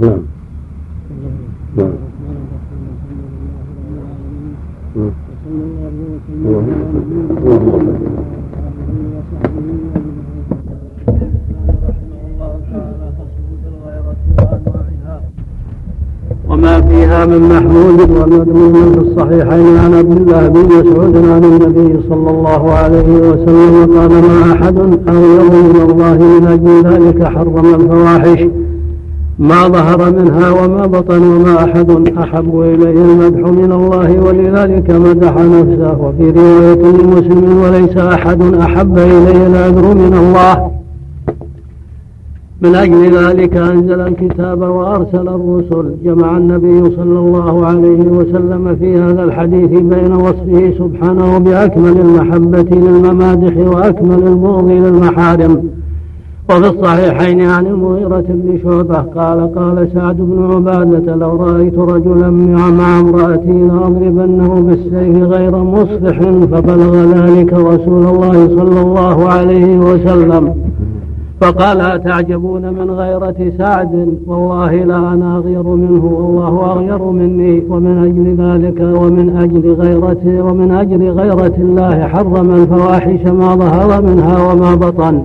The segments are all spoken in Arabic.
نعم. نعم. وما فيها من محمود ومذموم في الصحيحين عن عبد الله بن مسعود عن النبي صلى الله عليه وسلم قال ما أحد اغير من الله من أجل ذلك حرم الفواحش. ما ظهر منها وما بطن وما أحد أحب إليه المدح من الله ولذلك مدح نفسه. وفي رواية لمسلم وليس أحد أحب إليه العذر من الله. من أجل ذلك أنزل الكتاب وأرسل الرسل. جمع النبي صلى الله عليه وسلم في هذا الحديث بين وصفه سبحانه بأكمل المحبة للممادح وأكمل البغض للمحارم. وفي الصحيحين عن المغيرة بن شعبة قال قال سعد بن عبادة لو رأيت رجلا مع امرأتي لأضربنه بالسيف غير مصفح فبلغ ذلك رسول الله صلى الله عليه وسلم. فقال أتعجبون من غيرة سعد؟ والله لا أنا أغير منه والله أغير مني ومن أجل ذلك ومن أجل غيرته ومن أجل غيرة الله حرم الفواحش ما ظهر منها وما بطن.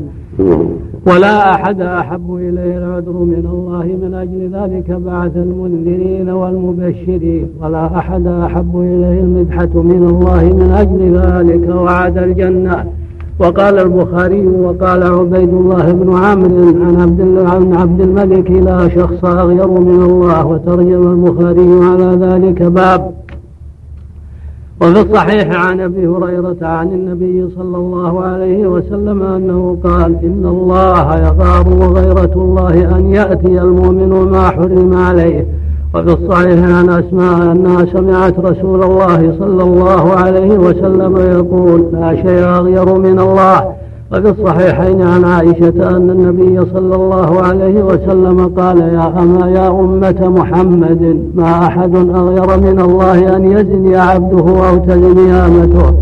ولا أحد أحب إليه العذر من الله من أجل ذلك بعث المنذرين والمبشرين. ولا أحد أحب إليه المدحة من الله من أجل ذلك وعد الجنة. وقال البخاري وقال عبيد الله بن عمرو عن عبد عن عبد الملك لا شخص أغير من الله. وترجم البخاري على ذلك باب وفي الصحيح عن أبي هريرة عن النبي صلى الله عليه وسلم أنه قال إن الله يغار وغيرة الله أن يأتي المؤمن ما حرم عليه. وفي الصحيح عن أسماء أنها سمعت رسول الله صلى الله عليه وسلم يقول لا شيء أغير من الله وفي الصحيحين عن عائشة أن النبي صلى الله عليه وسلم قال يا أما يا أمة محمد ما أحد أغير من الله أن يزني عبده أو تزني أمته.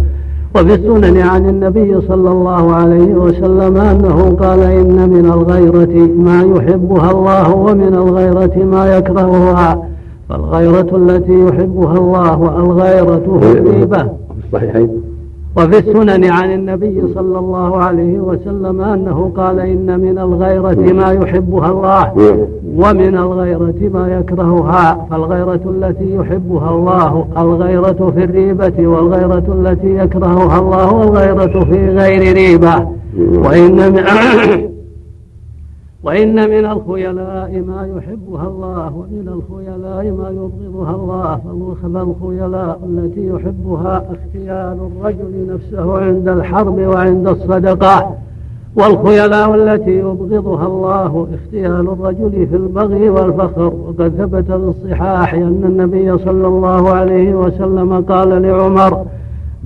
وفي السنن عن النبي صلى الله عليه وسلم أنه قال إن من الغيرة ما يحبها الله ومن الغيرة ما يكرهها. فالغيرة التي يحبها الله الغيرة في الغيبة الصحيحين وفي السنن عن النبي صلى الله عليه وسلم أنه قال إن من الغيرة ما يحبها الله ومن الغيرة ما يكرهها فالغيرة التي يحبها الله الغيرة في الريبة والغيرة التي يكرهها الله الغيرة في غير ريبة. وإن من وإن من الخيلاء ما يحبها الله ومن الخيلاء ما يبغضها الله فالخيلاء التي يحبها اختيال الرجل نفسه عند الحرب وعند الصدقة. والخيلاء التي يبغضها الله اختيال الرجل في البغي والفخر. وقد ثبت في الصحاح أن النبي صلى الله عليه وسلم قال لعمر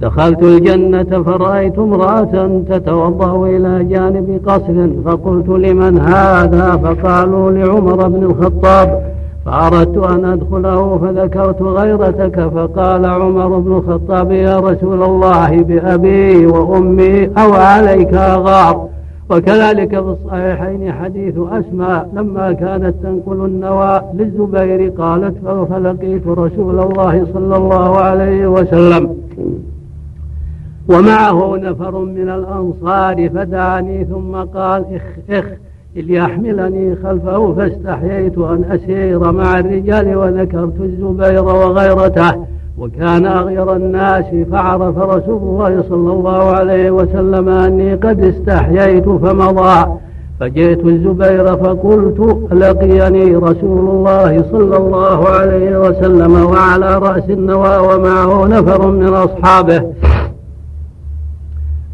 دخلت الجنة فرأيت امرأة تتوضأ إلى جانب قصر فقلت لمن هذا؟ فقالوا لعمر بن الخطاب فأردت أن أدخله فذكرت غيرتك فقال عمر بن الخطاب يا رسول الله بأبي وأمي أو عليك أغار؟ وكذلك في الصحيحين حديث أسماء لما كانت تنقل النوى للزبير قالت فلقيت رسول الله صلى الله عليه وسلم. ومعه نفر من الأنصار فدعاني ثم قال إخ إخ ليحملني خلفه فاستحييت أن أسير مع الرجال وذكرت الزبير وغيرته وكان أغير الناس فعرف رسول الله صلى الله عليه وسلم أني قد استحييت فمضى فجئت الزبير فقلت لقيني رسول الله صلى الله عليه وسلم وعلى رأس النوى ومعه نفر من أصحابه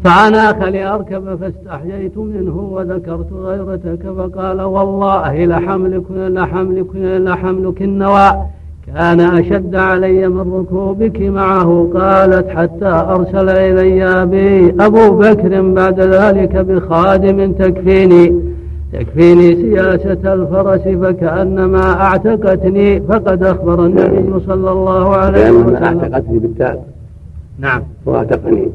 فأناخ لأركب فاستحييت منه وذكرت غيرتك فقال والله لحملك لحملك لحملك النوى كان أشد علي من ركوبك معه قالت حتى أرسل إلي أبي أبو بكر بعد ذلك بخادم تكفيني تكفيني سياسة الفرس فكأنما أعتقتني فقد أخبر النبي صلى الله عليه وسلم. أعتقتني بالتالي. نعم. وأعتقني.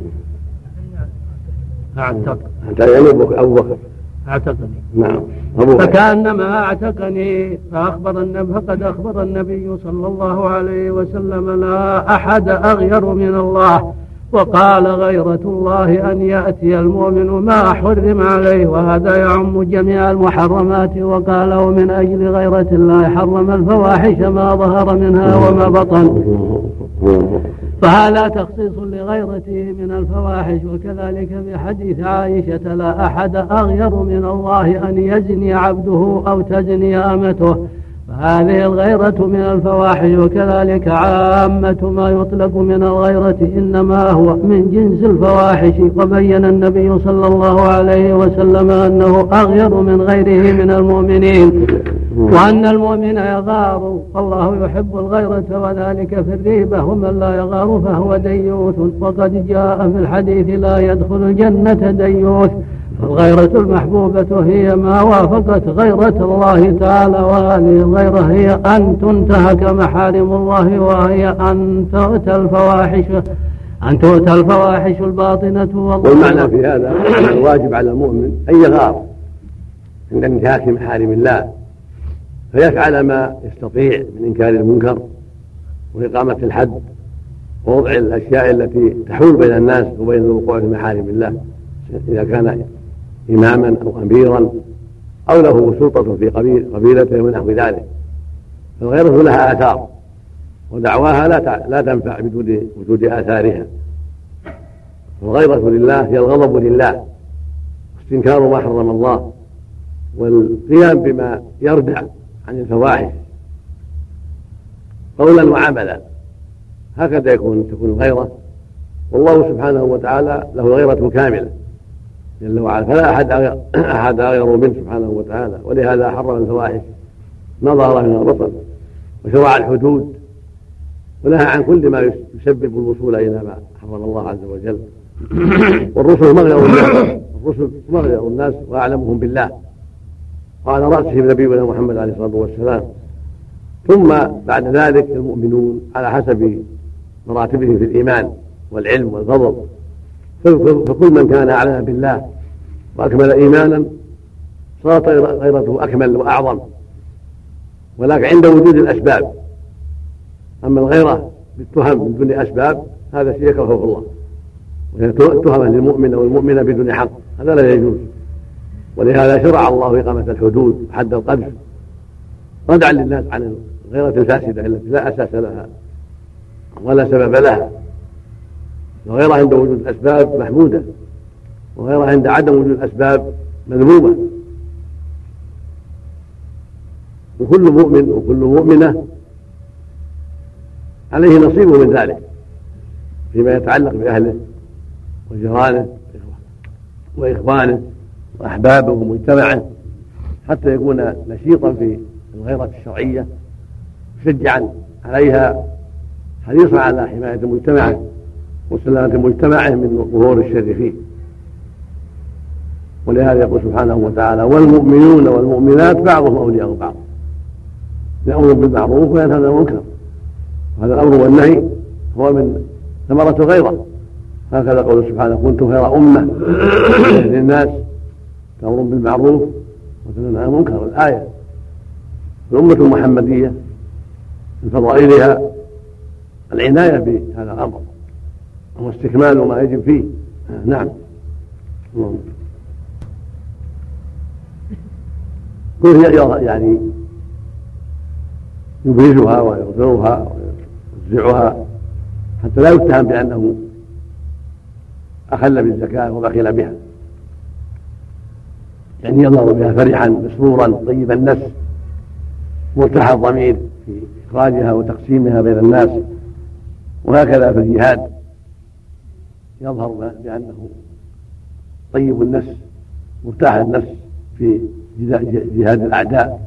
اعتق يعني أبو بكر. اعتقني نعم. فكأنما أعتقني فأخبر النبي فقد أخبر النبي صلى الله عليه وسلم لا أحد أغير من الله وقال غيرة الله أن يأتي المؤمن ما حرم عليه وهذا يعم جميع المحرمات وقال ومن أجل غيرة الله حرم الفواحش ما ظهر منها وما بطن. فهذا تخصيص لغيرته من الفواحش؟ وكذلك في حديث عائشة لا أحد أغير من الله أن يزني عبده أو تزني أمته. فهذه الغيرة من الفواحش وكذلك عامة ما يطلق من الغيرة إنما هو من جنس الفواحش. وبين النبي صلى الله عليه وسلم أنه أغير من غيره من المؤمنين. وأن المؤمن يغار والله يحب الغيرة وذلك في الريبة ومن لا يغار فهو ديوث. وقد جاء في الحديث لا يدخل الجنة ديوث. الغيرة المحبوبة هي ما وافقت غيرة الله تعالى وهذه الغيرة هي أن تنتهك محارم الله وهي أن تؤتى الفواحش أن تؤتى الفواحش الباطنة. والمعنى في هذا الواجب على المؤمن أن يغار عند انتهاك محارم الله. فيفعل ما يستطيع من إنكار المنكر وإقامة الحد ووضع الأشياء التي تحول بين الناس وبين الوقوع في محارم الله إذا كان إماما أو أميرا أو له سلطة في قبيل قبيلته ونحو ذلك. فالغيرة لها آثار ودعواها لا لا تنفع بدون وجود آثارها. والغيرة لله هي الغضب لله واستنكار ما حرم الله والقيام بما يردع عن الفواحش. قولا وعملا. هكذا يكون تكون الغيرة والله سبحانه وتعالى له غيرة كاملة جل وعلا. فلا أحد أحد غير منه سبحانه وتعالى. ولهذا حرم الفواحش. ما ظهر من البطن. وشرع الحدود. ونهى عن كل ما يسبب الوصول إلى ما حرم الله عز وجل. والرسل مغير الناس. الرسل مغير الناس وأعلمهم بالله. وعلى راسهم نبينا محمد عليه الصلاة والسلام. ثم بعد ذلك المؤمنون على حسب مراتبهم في الإيمان والعلم والفضل فكل من كان اعلم بالله وأكمل إيمانا صارت غيرته أكمل وأعظم. ولكن عند وجود الأسباب. أما الغيرة بالتهم من دون أسباب هذا شيء يكرهه الله. وهي تهمه للمؤمن أو المؤمنة بدون حق هذا لا يجوز. ولهذا شرع الله اقامه الحدود وحد القذف ردعا للناس عن الغيره الفاسدة التي لا أساس لها ولا سبب لها. وغيرها عند وجود الأسباب محمودة. وغيرها عند عدم وجود الأسباب مذمومة. وكل مؤمن وكل مؤمنة عليه نصيب من ذلك فيما يتعلق بأهله وجيرانه وإخوانه. وأحبابه ومجتمعه حتى يكون نشيطا في الغيرة الشرعية مشجعا عليها حريصا على حماية مجتمعه وسلامة مجتمعه من ظهور الشر فيه ولهذا يقول سبحانه وتعالى والمؤمنون والمؤمنات بعضهم أولياء بعض. يأمر بالمعروف وينهى عن المنكر. وهذا الأمر والنهي هو من ثمرة غيره. هكذا قول سبحانه كنتم خير أمة للناس تأمر بالمعروف وتنهى عن المنكر الآية. الأمة المحمدية من فضائلها العناية بهذا الأمر. واستكمال ما يجب فيه. نعم. كل يعني يبرزها ويغفرها ويوزعها حتى لا يتهم بأنه أخل بالزكاة وبخل بها. يعني يظهر بها فرحا مسرورا طيب النفس مرتاح الضمير في إخراجها وتقسيمها بين الناس وهكذا في الجهاد يظهر بأنه طيب النفس مرتاح النفس في جهاد الأعداء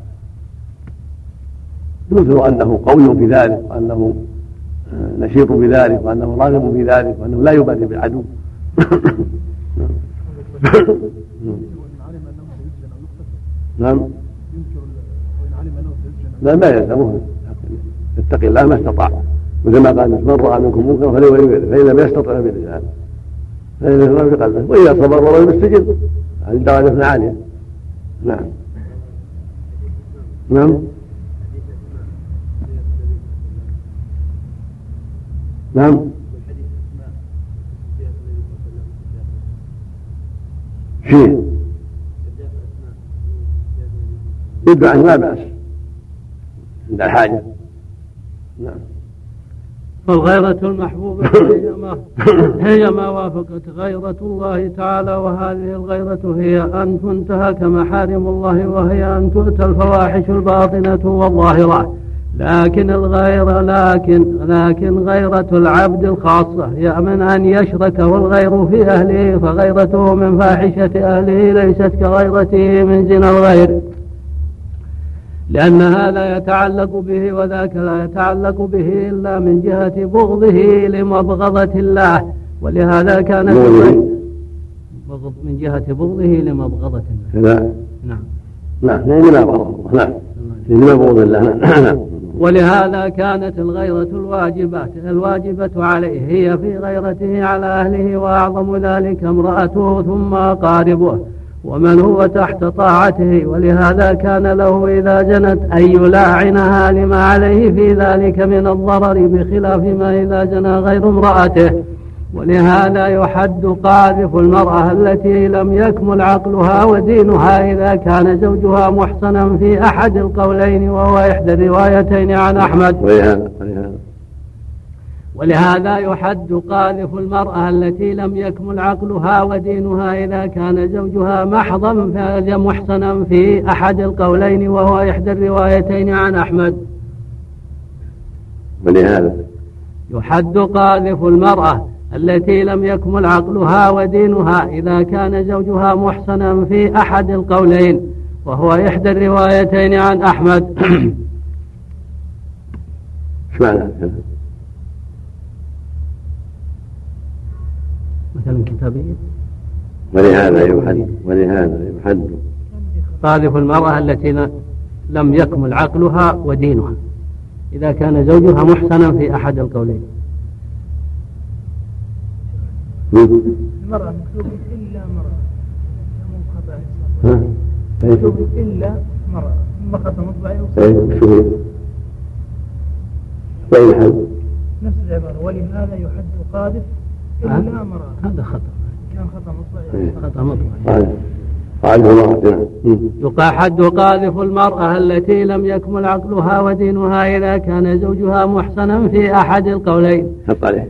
يظهر أنه قوي في ذلك وأنه نشيط بذلك وأنه راغب في ذلك وأنه لا يبالي بالعدو نعم. لا ما يلزمه. يتقي الله ما استطاع. مثل ما قال من رأى منكم منكرا فليغيره فإن لم يستطع بلسانه فإن بقلبه وإذا صبر ولو يستجب هذه درجة عالية. نعم. نعم. نعم. شيء. يدعى عنه لا بأس. عند الحاجة نعم. فالغيرة المحبوبة هي ما, هي ما وافقت غيرة الله تعالى وهذه الغيرة هي أن تنتهك محارم الله وهي أن تؤتى الفواحش الباطنة والظاهرة لكن الغير لكن لكن غيرة العبد الخاصة هي من أن يشرك والغير في أهله فغيرته من فاحشة أهله ليست كغيرته من زنا الغير. لأن هذا يتعلق به وذاك لا يتعلق به إلا من جهة بغضه لمبغضة الله. ولهذا كان بغض من جهة بغضه لمبغضة الله. نعم. نعم نعم نعم نعم لمبغض الله. نعم ولهذا كانت الغيرة الواجبة الواجبة عليه هي في غيرته على أهله وأعظم ذلك امرأته ثم أقاربه. ومن هو تحت طاعته ولهذا كان له إذا جنت أن يلاعنها لما عليه في ذلك من الضرر بخلاف ما إذا جنى غير امرأته. ولهذا يحد قاذف المرأة التي لم يكمل عقلها ودينها إذا كان زوجها محصنا في أحد القولين وهو إحدى الروايتين عن أحمد. ولهذا يحد قاذف المرأة التي لم يكمل عقلها ودينها إذا كان زوجها محضا محصنا في أحد القولين وهو إحدى الروايتين عن أحمد. ولهذا يحد قاذف المرأة التي لم يكمل عقلها ودينها إذا كان زوجها محصنا في أحد القولين وهو إحدى الروايتين عن أحمد. إيش معنى مثلا كتابية ولهذا يحد ولهذا يحد. قاذف المرأة التي لم يكمل عقلها ودينها. إذا كان زوجها محسنا في أحد القولين. المرأة مكتوب إلا مرأة. مكتوب إلا مرأة. ثم خط مطبعي نفس العبارة. ولهذا يحد قاذف إلا مرأة هذا خطأ. كان خطأ مطبعي خطأ مطبعي يقع حد قاذف المرأة التي لم يكمل عقلها ودينها إذا كان زوجها محسنا في أحد القولين. حط عليه.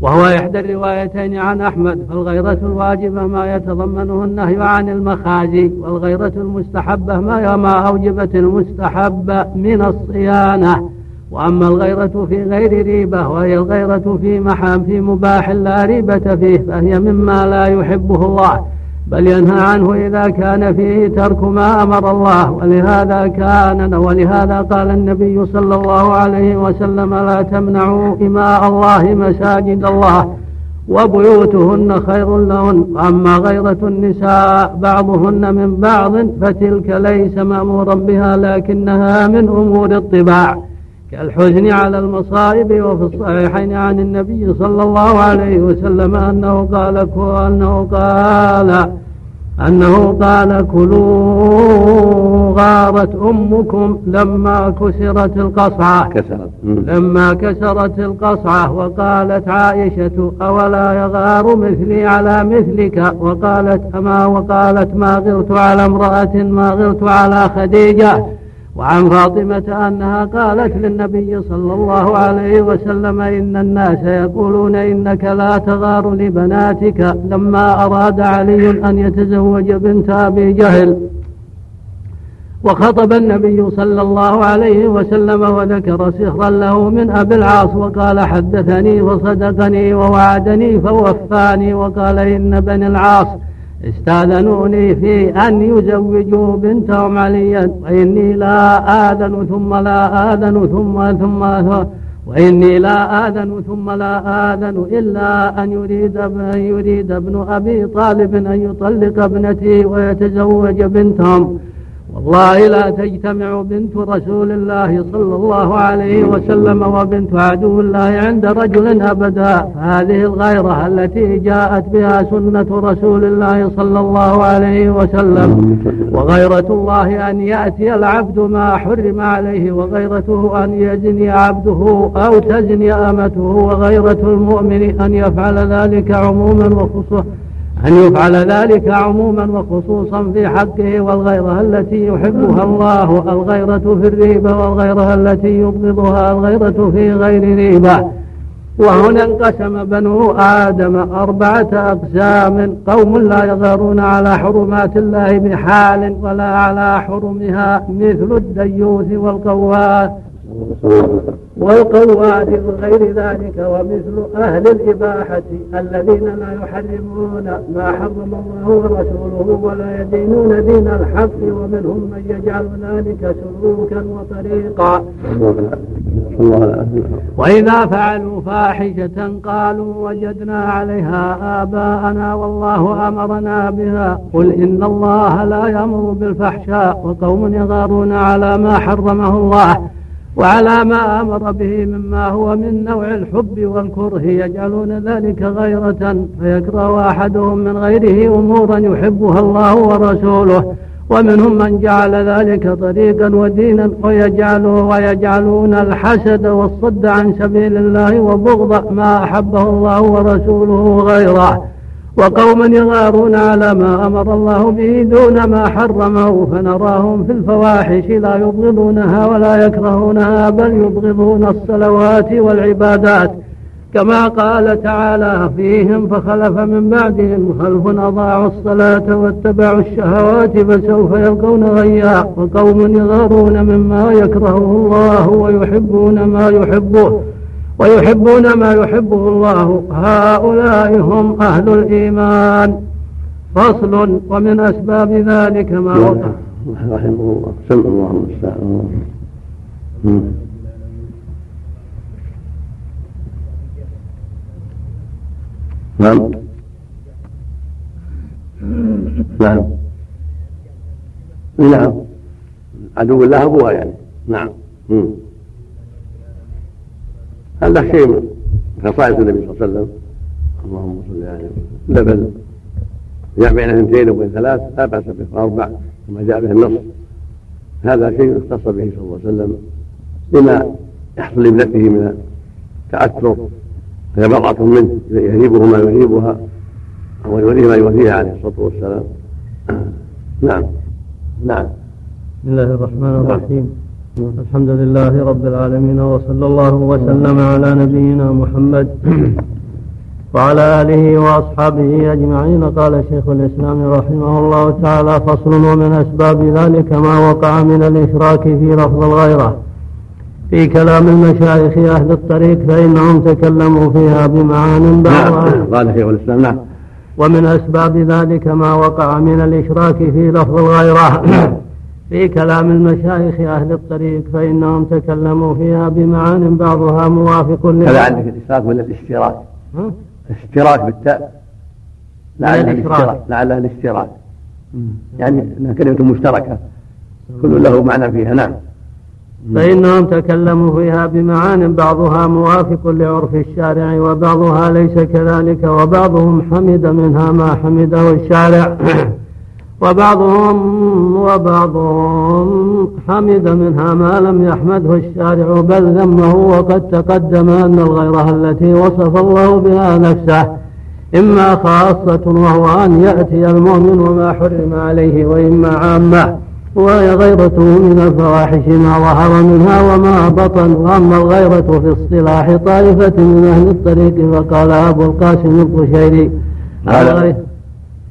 وهو إحدى الروايتين عن أحمد فالغيرة الواجبة ما يتضمنه النهي عن المخازي والغيرة المستحبة ما ما أوجبت المستحبة من الصيانة. وأما الغيرة في غير ريبة وهي الغيرة في محام في مباح لا ريبة فيه فهي مما لا يحبه الله بل ينهى عنه إذا كان فيه ترك ما أمر الله ولهذا كان ولهذا قال النبي صلى الله عليه وسلم لا تمنعوا إماء الله مساجد الله وبيوتهن خير لهن أما غيرة النساء بعضهن من بعض فتلك ليس مأمورا بها لكنها من أمور الطباع. كالحزن على المصائب وفي الصحيحين عن النبي صلى الله عليه وسلم أنه قال أنه قال أنه قال كلوا غارت أمكم لما كسرت القصعة. كسرت. لما كسرت القصعة وقالت عائشة أولا يغار مثلي على مثلك؟ وقالت أما وقالت ما غرت على امرأة ما غرت على خديجة. وعن فاطمة أنها قالت للنبي صلى الله عليه وسلم إن الناس يقولون إنك لا تغار لبناتك لما أراد علي أن يتزوج بنت أبي جهل. وخطب النبي صلى الله عليه وسلم وذكر سهرا له من أبي العاص وقال حدثني وصدقني ووعدني فوفاني وقال إن بني العاص استأذنوني في أن يزوجوا بنتهم عليا وإني لا آذن ثم لا آذن ثم ثم وإني لا آذن ثم لا آذن إلا أن يريد أن يريد ابن أبي طالب أن يطلق ابنتي ويتزوج بنتهم. والله لا تجتمع بنت رسول الله صلى الله عليه وسلم وبنت عدو الله عند رجل أبدا. فهذه الغيرة التي جاءت بها سنة رسول الله صلى الله عليه وسلم. وغيرة الله أن يأتي العبد ما حرم عليه وغيرته أن يزني عبده أو تزني أمته وغيرة المؤمن أن يفعل ذلك عموما وخصوصا أن يفعل ذلك عموما وخصوصا في حقه والغيرة التي يحبها الله الغيرة في الريبة والغيرة التي يبغضها الغيرة في غير ريبة. وهنا انقسم بنو آدم أربعة أقسام. قوم لا يظهرون على حرمات الله بحال ولا على حرمها مثل الديوث والقوات. والقواد وغير ذلك ومثل أهل الإباحة الذين لا يحرمون ما حرم الله ورسوله ولا يدينون دين الحق ومنهم من يجعل ذلك سلوكا وطريقا. وإذا فعلوا فاحشة قالوا وجدنا عليها آباءنا والله أمرنا بها. قل إن الله لا يأمر بالفحشاء وقوم يغارون على ما حرمه الله. وعلى ما أمر به مما هو من نوع الحب والكره يجعلون ذلك غيرة فيكره أحدهم من غيره أمورا يحبها الله ورسوله ومنهم من جعل ذلك طريقا ودينا ويجعله ويجعلون الحسد والصد عن سبيل الله وبغض ما أحبه الله ورسوله غيره. وقوما يغارون على ما أمر الله به دون ما حرمه فنراهم في الفواحش لا يبغضونها ولا يكرهونها بل يبغضون الصلوات والعبادات. كما قال تعالى فيهم فخلف من بعدهم خلف أضاعوا الصلاة واتبعوا الشهوات فسوف يلقون غيا. وقوم يغارون مما يكرهه الله ويحبون ما يحبه. ويحبون ما يحبه الله. هؤلاء هم أهل الإيمان. فصل ومن أسباب ذلك ما وقع. رحمه الله. سمع الله المستعان نعم. نعم. نعم. عدو الله أبوها يعني. نعم. هذا شيء من خصائص النبي صلى الله عليه وسلم. اللهم صل عليه وسلم بل جاء بين اثنتين وبين ثلاث لا بأس به. أربع كما جاء به النص. هذا شيء اختص به صلى الله عليه وسلم لما يحصل لابنته من التاثر فهي بضعه منه يهيبه ما يهيبها أو يوليه ما يوليها عليه الصلاة والسلام. نعم. نعم. بسم الله الرحمن الرحيم. الحمد لله رب العالمين وصلى الله وسلم على نبينا محمد وعلى آله وأصحابه أجمعين. قال شيخ الإسلام رحمه الله تعالى فصل ومن أسباب ذلك ما وقع من الإشراك في لفظ الغيرة. في كلام المشايخ أهل الطريق فإنهم تكلموا فيها بمعان بعضها. نعم قال شيخ الإسلام نعم. ومن أسباب ذلك ما وقع من الإشراك في لفظ الغيرة. في كلام المشايخ أهل الطريق فإنهم تكلموا فيها بمعان بعضها موافق هذا عندك الإشراك ولا الإشتراك؟ الإشتراك بالتاء. لعلها الإشتراك. لعلها الإشتراك. يعني إنها كلمة مشتركة. كل له معنى فيها نعم. فإنهم تكلموا فيها بمعان بعضها موافق لعرف الشارع وبعضها ليس كذلك وبعضهم حمد منها ما حمده الشارع. وبعضهم وبعضهم حمد منها ما لم يحمده الشارع بل ذمه وقد تقدم أن الغيرة التي وصف الله بها نفسه إما خاصة وهو أن يأتي المؤمن وما حرم عليه وإما عامة وهي غيرته من الفواحش ما ظهر منها وما بطن وأما الغيرة في اصطلاح طائفة من أهل الطريق فقال أبو القاسم القشيري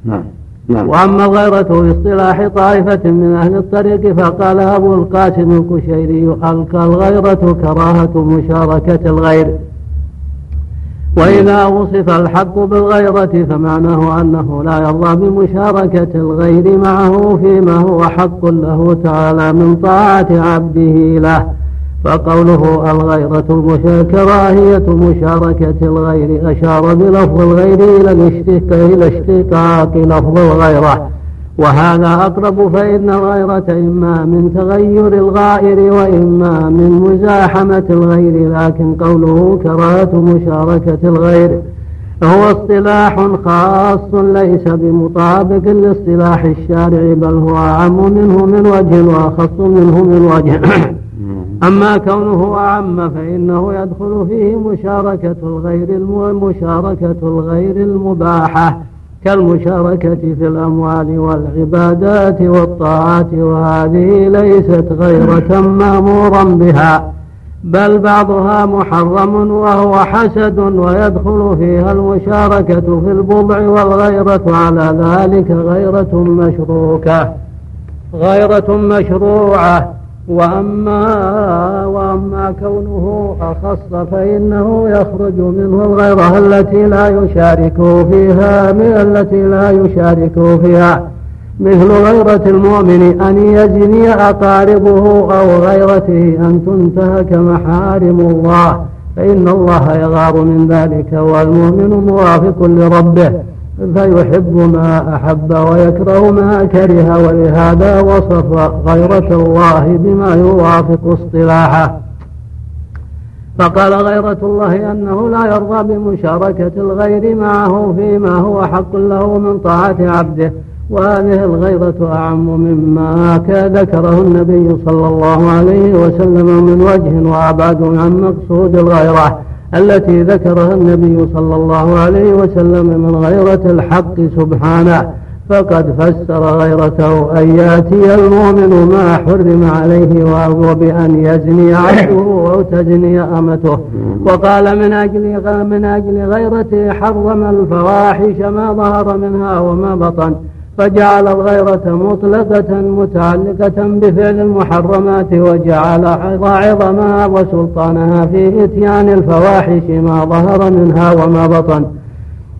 نعم. نعم. وأما الغيرة في اصطلاح طائفة من أهل الطريق فقال أبو القاسم الكشيري الغيرة كراهة مشاركة الغير وإذا وصف الحق بالغيرة فمعناه أنه لا يرضى بمشاركة الغير معه فيما هو حق له تعالى من طاعة عبده له فقوله الغيرة كراهية مشاركة الغير أشار بلفظ الغير إلى الاشتقاق إلى اشتقاق لفظ الغيرة. وهذا أقرب فإن الغيرة إما من تغير الغائر وإما من مزاحمة الغير لكن قوله كراهة مشاركة الغير هو اصطلاح خاص ليس بمطابق لاصطلاح الشارع بل هو أعم منه من وجه وأخص منه من وجه. أما كونه أعم فإنه يدخل فيه مشاركة الغير مشاركة الغير المباحة كالمشاركة في الأموال والعبادات والطاعات وهذه ليست غيرة مأمورا بها بل بعضها محرم وهو حسد ويدخل فيها المشاركة في البضع والغيرة على ذلك غيرة مشروكة غيرة مشروعة. وأما وأما كونه أخص فإنه يخرج منه الغيرة التي لا يشارك فيها من التي لا يشارك فيها. مثل غيرة المؤمن أن يزني أقاربه أو غيرته أن تنتهك محارم الله. فإن الله يغار من ذلك والمؤمن موافق لربه. فيحب ما أحب ويكره ما كره ولهذا وصف غيرة الله بما يوافق اصطلاحه. فقال غيرة الله أنه لا يرضى بمشاركة الغير معه فيما هو حق له من طاعة عبده وهذه الغيرة أعم مما ذكره النبي صلى الله عليه وسلم من وجه وأبعد عن مقصود الغيرة. التي ذكرها النبي صلى الله عليه وسلم من غيرة الحق سبحانه فقد فسر غيرته أن يأتي المؤمن ما حرم عليه وهو بأن يزني عبده أو تزني أمته. وقال من أجل من أجل غيرته حرم الفواحش ما ظهر منها وما بطن. فجعل الغيرة مطلقة متعلقة بفعل المحرمات وجعل عظمها وسلطانها في إتيان الفواحش ما ظهر منها وما بطن.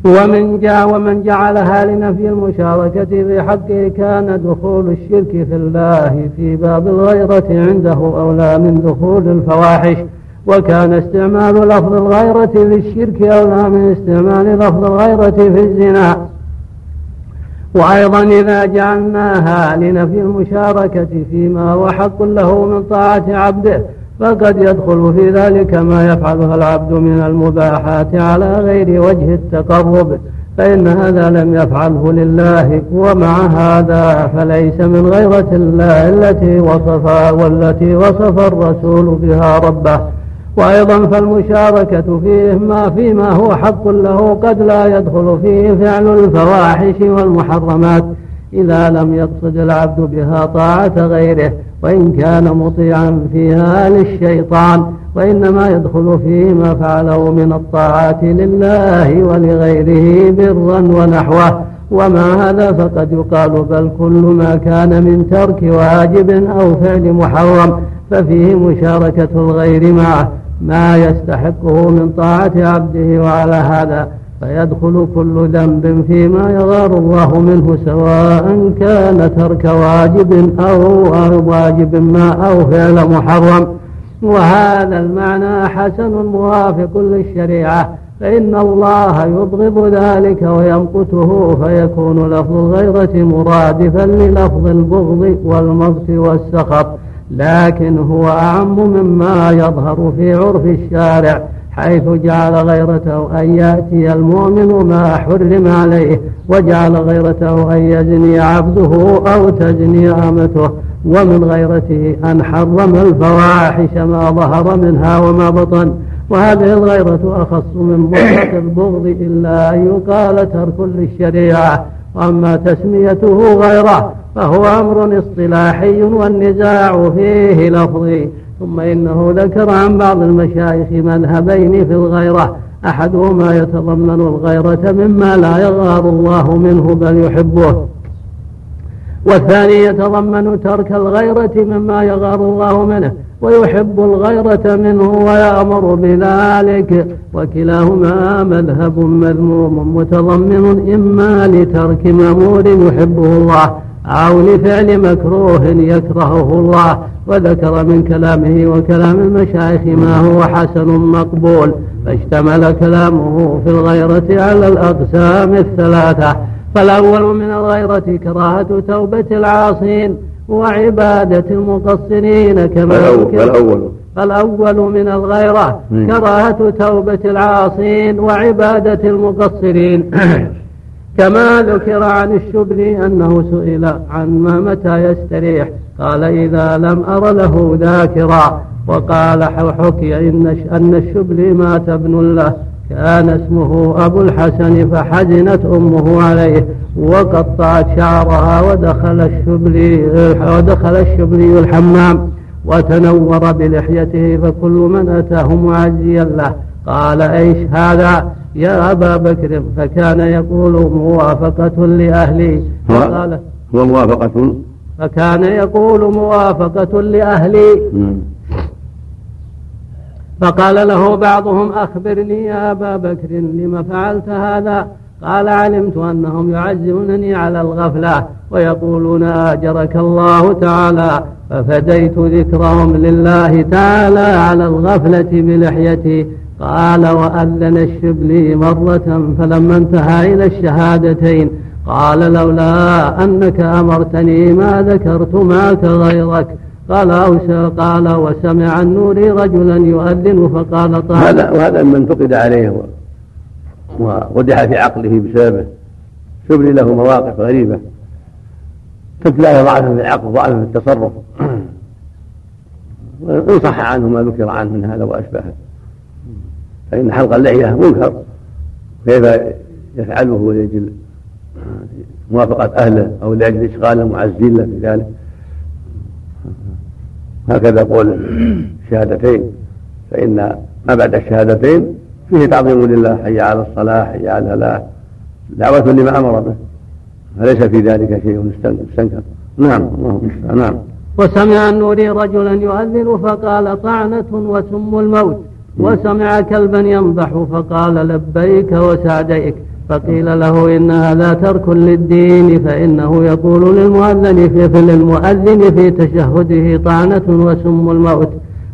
ومن جاء ومن جعلها لنفي المشاركة في حقه كان دخول الشرك في الله في باب الغيرة عنده أولى من دخول الفواحش. وكان استعمال لفظ الغيرة للشرك أولى من استعمال لفظ الغيرة في الزنا. وأيضا إذا جعلناها لنفي المشاركة فيما هو حق له من طاعة عبده فقد يدخل في ذلك ما يفعلها العبد من المباحات على غير وجه التقرب فإن هذا لم يفعله لله ومع هذا فليس من غيرة الله التي وصف والتي وصف الرسول بها ربه. وأيضا فالمشاركة فيه ما فيما هو حق له قد لا يدخل فيه فعل الفواحش والمحرمات إذا لم يقصد العبد بها طاعة غيره وإن كان مطيعا فيها للشيطان وإنما يدخل فيه ما فعله من الطاعات لله ولغيره برا ونحوه. ومع هذا فقد يقال بل كل ما كان من ترك واجب أو فعل محرم ففيه مشاركة الغير معه. ما يستحقه من طاعة عبده وعلى هذا فيدخل كل ذنب فيما يغار الله منه سواء كان ترك واجب أو واجب ما أو فعل محرم. وهذا المعنى حسن موافق للشريعة فإن الله يبغض ذلك ويمقته فيكون لفظ الغيرة مرادفا للفظ البغض والمغت والسخط. لكن هو أعم مما يظهر في عرف الشارع حيث جعل غيرته أن يأتي المؤمن ما حرم عليه وجعل غيرته أن يزني عبده أو تزني أمته ومن غيرته أن حرم الفواحش ما ظهر منها وما بطن. وهذه الغيرة أخص من بغضة البغض إلا أن يقال ترك للشريعة وأما تسميته غيره فهو أمر اصطلاحي والنزاع فيه لفظي ثم إنه ذكر عن بعض المشايخ مذهبين في الغيرة أحدهما يتضمن الغيرة مما لا يغار الله منه بل يحبه. والثاني يتضمن ترك الغيرة مما يغار الله منه ويحب الغيرة منه ويأمر بذلك وكلاهما مذهب مذموم متضمن إما لترك مأمور يحبه الله أو لفعل مكروه يكرهه الله وذكر من كلامه وكلام المشايخ ما هو حسن مقبول فاشتمل كلامه في الغيرة على الأقسام الثلاثة. فالأول من الغيرة كراهة توبة العاصين وعبادة المقصرين كما فالأول فالأول. من الغيرة كراهة توبة العاصين وعبادة المقصرين. كما ذكر عن الشبلي أنه سئل عن ما متى يستريح. قال إذا لم أر له ذاكرا. وقال حكي إن أن الشبلي مات ابن له. كان اسمه أبو الحسن فحزنت أمه عليه. وقطعت شعرها ودخل الشبلي ودخل الشبلي الحمام. وتنور بلحيته فكل من أتاه معزيا له. قال إيش هذا؟ يا أبا بكر فكان يقول موافقة لأهلي. فقال هو موافقة؟ فكان يقول موافقة لأهلي. فقال له بعضهم أخبرني يا أبا بكر لم فعلت هذا؟ قال علمت أنهم يعزونني على الغفلة ويقولون آجرك الله تعالى. ففديت ذكرهم لله تعالى على الغفلة بلحيتي. قال وأذن الشبلي مرة فلما انتهى إلى الشهادتين قال لولا أنك أمرتني ما ذكرت معك غيرك قال أوسى قال وسمع النوري رجلا يؤذن فقال طال هذا وهذا من فقد عليه وودح في عقله بسببه. شبلي له مواقف غريبة. تتلاه ضعفا في العقل ضعفا في التصرف. وإن صح عنه ما ذكر عنه من هذا وأشبهه فإن حلق اللحية منكر كيف يفعله ولأجل موافقة أهله أو لأجل إشغال معزين له في ذلك. هكذا قول الشهادتين. فإن ما بعد الشهادتين فيه تعظيم لله حي على الصلاة حي على الفلاح دعوة لما أمر به. فليس في ذلك شيء مستنكر. نعم اللهم نعم. وسمع النوري رجلا يؤذن فقال طعنة وسم الموت. وسمع كلبا ينضح فقال لبيك وسعديك فقيل له إن هذا ترك للدين فإنه يقول للمؤذن في للمؤذن في تشهده طعنة وسم الموت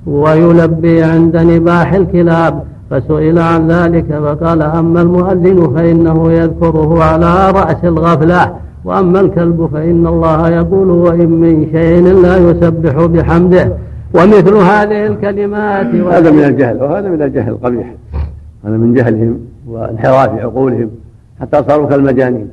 ويلبي عند نباح الكلاب فسئل عن ذلك فقال أما المؤذن فإنه يذكره على رأس الغفلة وأما الكلب فإن الله يقول وإن من شيء لا يسبح بحمده ومثل هذه الكلمات هذا من الجهل وهذا من الجهل القبيح. هذا من جهلهم وانحراف عقولهم حتى صاروا كالمجانين.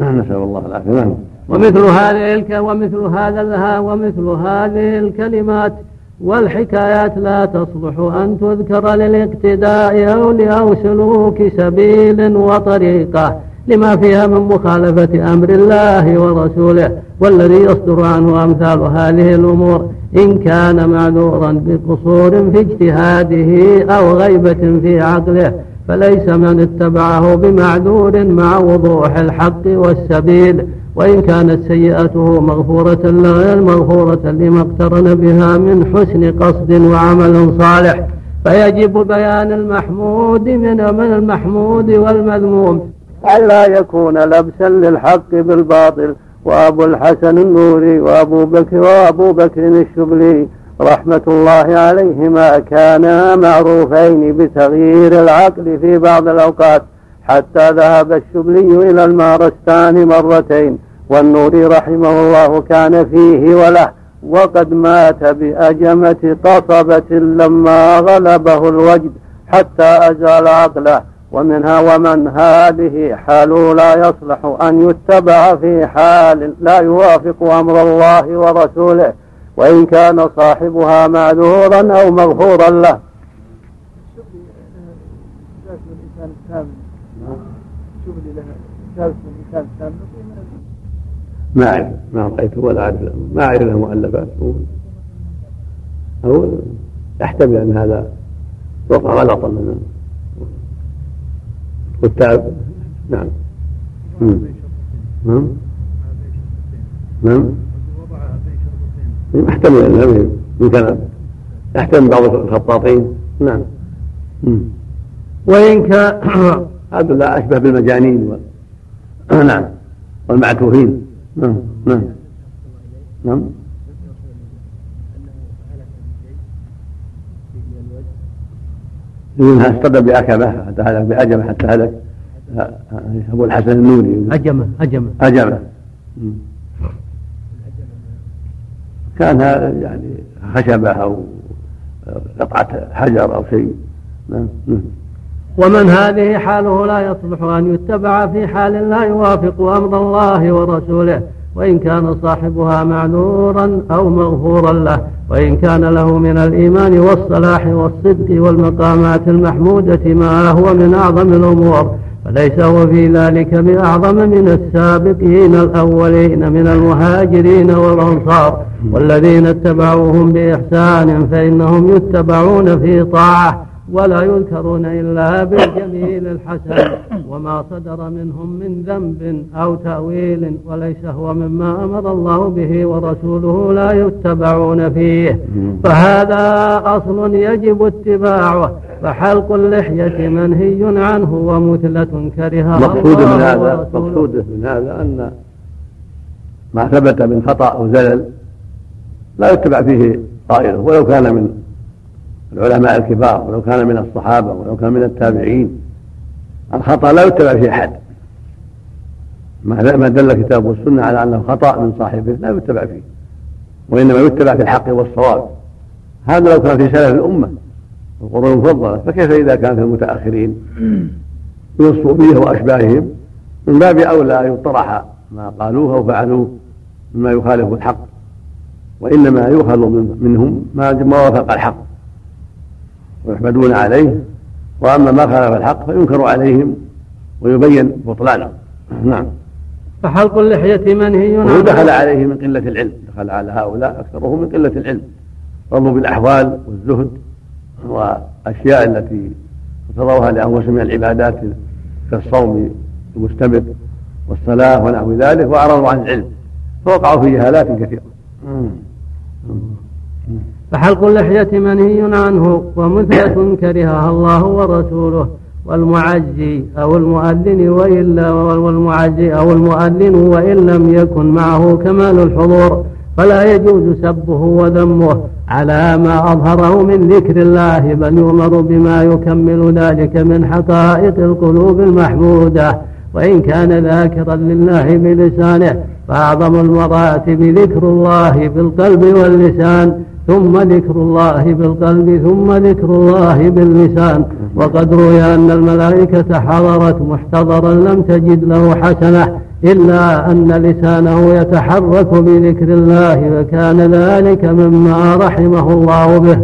نسأل الله العافية. نعم. ومثل هذه الك... ومثل هذا الها ومثل هذه الكلمات. والحكايات لا تصلح أن تذكر للاقتداء أو أو سلوك سبيل وطريقة لما فيها من مخالفة أمر الله ورسوله والذي يصدر عنه أمثال هذه الأمور. إن كان معذورا بقصور في اجتهاده أو غيبة في عقله فليس من اتبعه بمعذور مع وضوح الحق والسبيل. وإن كانت سيئته مغفورة غير مغفورة لما اقترن بها من حسن قصد وعمل صالح. فيجب بيان المحمود من المحمود والمذموم. ألا يكون لبسا للحق بالباطل وأبو الحسن النوري وأبو بكر وأبو بكر الشبلي رحمة الله عليهما كانا معروفين بتغيير العقل في بعض الأوقات حتى ذهب الشبلي إلى المارستان مرتين والنوري رحمه الله كان فيه وله وقد مات بأجمة قصبة لما غلبه الوجد حتى أزال عقله. ومنها ومن هذه حال لا يصلح أن يتبع في حال لا يوافق أمر الله ورسوله وإن كان صاحبها معذورا أو مغفورا له. ما أعرف ما رأيته ولا أعرف ما أعرف له مؤلفات أو يحتمل أن هذا وقع غلطا منه. والتعب. نعم. نعم نعم انها من كلام يحتمل بعض الخطاطين. نعم. وإن كان هذا لا أشبه بالمجانين و... نعم. والمعتوهين نعم نعم نعم منها اصطدم بأكبة حتى هلك بأجمة حتى هلك. أبو الحسن النوري هجمة هجمة هجمة كان يعني خشبة أو قطعة حجر أو شيء. نعم. ومن هذه حاله لا يصلح أن يتبع في حال لا يوافق أمر الله ورسوله. وإن كان صاحبها معذورا أو مغفورا له وإن كان له من الإيمان والصلاح والصدق والمقامات المحمودة ما هو من أعظم الأمور فليس هو في ذلك بأعظم من السابقين الأولين من المهاجرين والأنصار والذين اتبعوهم بإحسان فإنهم يتبعون في طاعة. ولا يذكرون إلا بالجميل الحسن وما صدر منهم من ذنب أو تأويل وليس هو مما أمر الله به ورسوله لا يتبعون فيه. فهذا أصل يجب اتباعه فحلق اللحية منهي عنه ومثلة كرهها مقصود من هذا مقصود من هذا أن ما ثبت من خطأ أو زلل لا يتبع فيه قائله ولو كان من العلماء الكبار ولو كان من الصحابة ولو كان من التابعين. الخطأ لا يتبع فيه أحد. ما دل الكتاب والسنة على أنه خطأ من صاحبه لا يتبع فيه. وإنما يتبع في الحق والصواب. هذا لو كان في سلف الأمة القرون المفضلة فكيف إذا كان في المتأخرين؟ من الصوفية وأشباههم. من باب أولى أن يطرح ما قالوه أو فعلوه مما يخالف الحق. وإنما يؤخذ منهم ما وافق الحق. ويحمدون عليه وأما ما خالف الحق فينكر عليهم ويبين بطلانه نعم. فحلق اللحية منهي عنه. دخل عليه من قلة العلم دخل على هؤلاء أكثره من قلة العلم. رضوا بالأحوال والزهد وأشياء التي اقتضوها لأنفسهم من العبادات كالصوم المستمر والصلاة ونحو ذلك وأعرضوا عن العلم فوقعوا في جهالات كثيرة. فحلق اللحية منهي عنه ومثلة كرهها الله ورسوله والمعزي أو المؤذن وإلا والمعزي أو المؤذن وإن لم يكن معه كمال الحضور فلا يجوز سبه وذمه على ما أظهره من ذكر الله بل يؤمر بما يكمل ذلك من حقائق القلوب المحمودة وإن كان ذاكرا لله بلسانه فأعظم المراتب ذكر الله بالقلب واللسان ثم ذكر الله بالقلب ثم ذكر الله باللسان. وقد روي أن الملائكة حضرت محتضرا لم تجد له حسنة إلا أن لسانه يتحرك بذكر الله وكان ذلك مما رحمه الله به.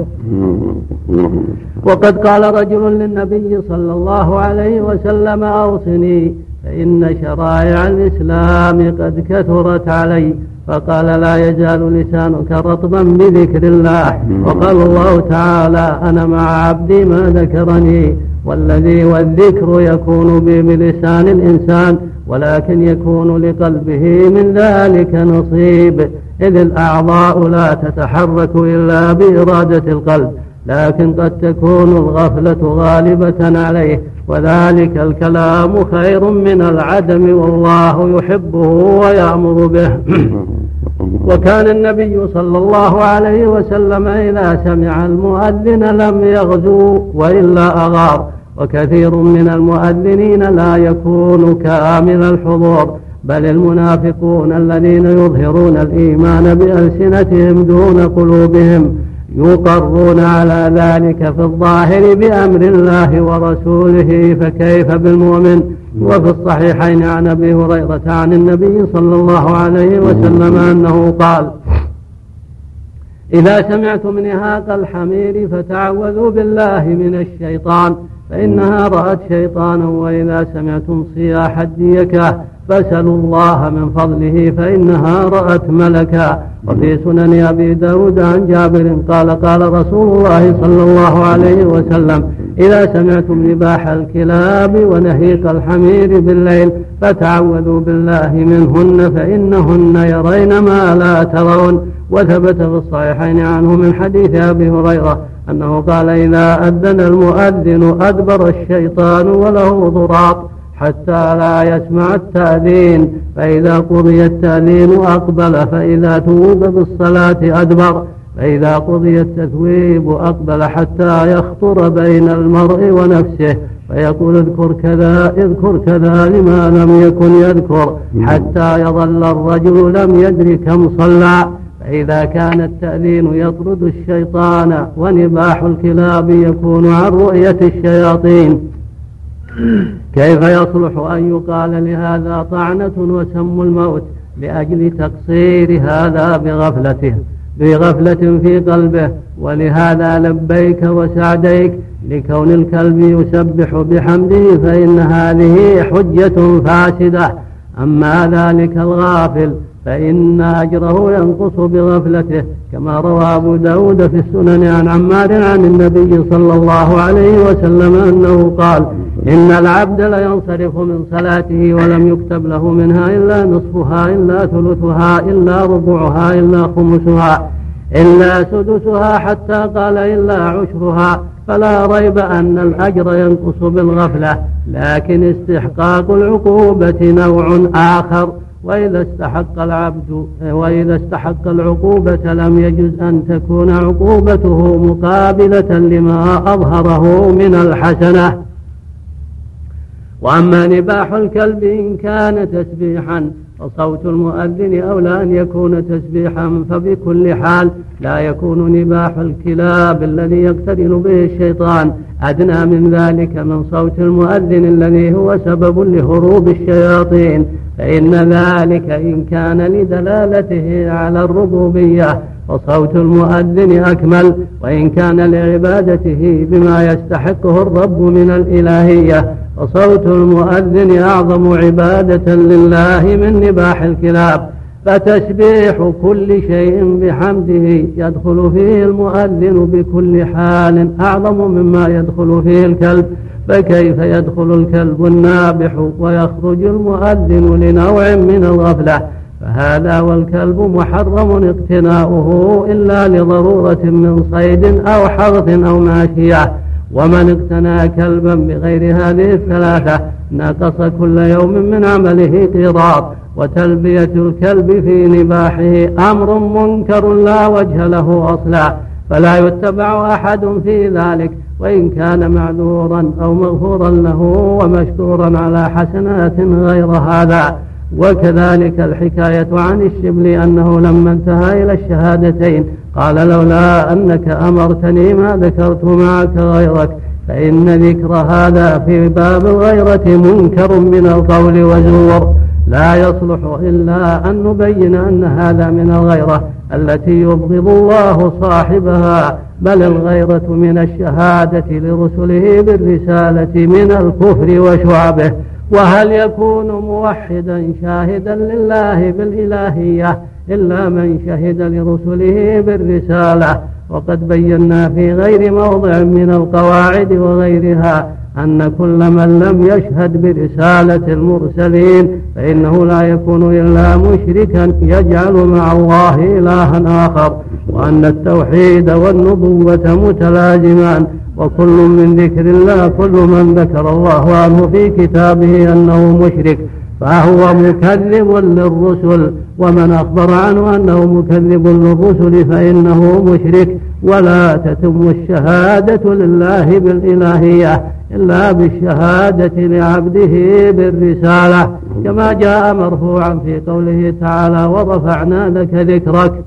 وقد قال رجل للنبي صلى الله عليه وسلم أوصني فإن شرائع الإسلام قد كثرت علي. فقال لا يزال لسانك رطبا بذكر الله. وقال الله تعالى أنا مع عبدي ما ذكرني والذي والذكر يكون بلسان الإنسان ولكن يكون لقلبه من ذلك نصيب. إذ الأعضاء لا تتحرك إلا بإرادة القلب. لكن قد تكون الغفلة غالبة عليه وذلك الكلام خير من العدم والله يحبه ويأمر به. وكان النبي صلى الله عليه وسلم إذا سمع المؤذن لم يغزو وإلا أغار وكثير من المؤذنين لا يكون كامل الحضور بل المنافقون الذين يظهرون الإيمان بألسنتهم دون قلوبهم. يقرون على ذلك في الظاهر بأمر الله ورسوله فكيف بالمؤمن؟ وفي الصحيحين عن أبي هريرة عن النبي صلى الله عليه وسلم أنه قال إذا سمعتم نهاق الحمير فتعوذوا بالله من الشيطان فإنها رأت شيطانا وإذا سمعتم صياح الديكة فاسألوا الله من فضله فإنها رأت ملكا. وفي سنن أبي داود عن جابر قال قال رسول الله صلى الله عليه وسلم إذا سمعتم نباح الكلاب ونهيق الحمير بالليل فتعوذوا بالله منهن فإنهن يرين ما لا ترون. وثبت في الصحيحين عنه من حديث أبي هريرة أنه قال إذا أذن المؤذن أدبر الشيطان وله ضراط. حتى لا يسمع التأذين. فإذا قضي التأذين أقبل فإذا توب بالصلاة أدبر. فإذا قضي التثويب أقبل حتى يخطر بين المرء ونفسه. فيقول اذكر كذا اذكر كذا لما لم يكن يذكر. حتى يظل الرجل لم يدر كم صلى. فإذا كان التأذين يطرد الشيطان ونباح الكلاب يكون عن رؤية الشياطين. كيف يصلح أن يقال لهذا طعنة وسم الموت لأجل تقصير هذا بغفلته بغفلة في قلبه؟ ولهذا لبيك وسعديك لكون الكلب يسبح بحمده فإن هذه حجة فاسدة. أما ذلك الغافل فإن أجره ينقص بغفلته كما روى أبو داود في السنن عن عمار عن النبي صلى الله عليه وسلم أنه قال إن العبد لينصرف من صلاته ولم يكتب له منها إلا نصفها إلا ثلثها إلا ربعها إلا خمسها إلا سدسها حتى قال إلا عشرها. فلا ريب أن الأجر ينقص بالغفلة لكن استحقاق العقوبة نوع آخر. وإذا استحق العبد وإذا استحق العقوبة لم يجز أن تكون عقوبته مقابلة لما أظهره من الحسنة. وأما نباح الكلب إن كان تسبيحا فصوت المؤذن أولى أن يكون تسبيحا فبكل حال لا يكون نباح الكلاب الذي يقترن به الشيطان أدنى من ذلك من صوت المؤذن الذي هو سبب لهروب الشياطين. فإن ذلك إن كان لدلالته على الربوبية فصوت المؤذن أكمل وإن كان لعبادته بما يستحقه الرب من الإلهية فصوت المؤذن أعظم عبادة لله من نباح الكلاب فتسبيح كل شيء بحمده يدخل فيه المؤذن بكل حال أعظم مما يدخل فيه الكلب فكيف يدخل الكلب النابح ويخرج المؤذن لنوع من الغفلة؟ فهذا والكلب محرم اقتناؤه إلا لضرورة من صيد أو حرث أو ماشية. ومن اقتنى كلبا بغير هذه الثلاثة نقص كل يوم من عمله قيراط. وتلبية الكلب في نباحه أمر منكر لا وجه له أصلا فلا يتبع أحد في ذلك. وإن كان معذورا أو مغفورا له ومشكورا على حسنات غير هذا. وكذلك الحكاية عن الشبل أنه لما انتهى إلى الشهادتين قال لولا أنك أمرتني ما ذكرت معك غيرك فإن ذكر هذا في باب الغيرة منكر من القول وزور لا يصلح إلا أن نبين أن هذا من الغيرة التي يبغض الله صاحبها بل الغيرة من الشهادة لرسله بالرسالة من الكفر وشعبه. وهل يكون موحدا شاهدا لله بالإلهية إلا من شهد لرسله بالرسالة؟ وقد بينا في غير موضع من القواعد وغيرها أن كل من لم يشهد برسالة المرسلين فإنه لا يكون إلا مشركا يجعل مع الله إلها آخر وأن التوحيد والنبوة متلازمان وكل من ذكر الله كل من ذكر الله عنه في كتابه أنه مشرك فهو مكذب للرسل ومن أخبر عنه أنه مكذب للرسل فإنه مشرك. ولا تتم الشهادة لله بالإلهية إلا بالشهادة لعبده بالرسالة كما جاء مرفوعا في قوله تعالى ورفعنا لك ذكرك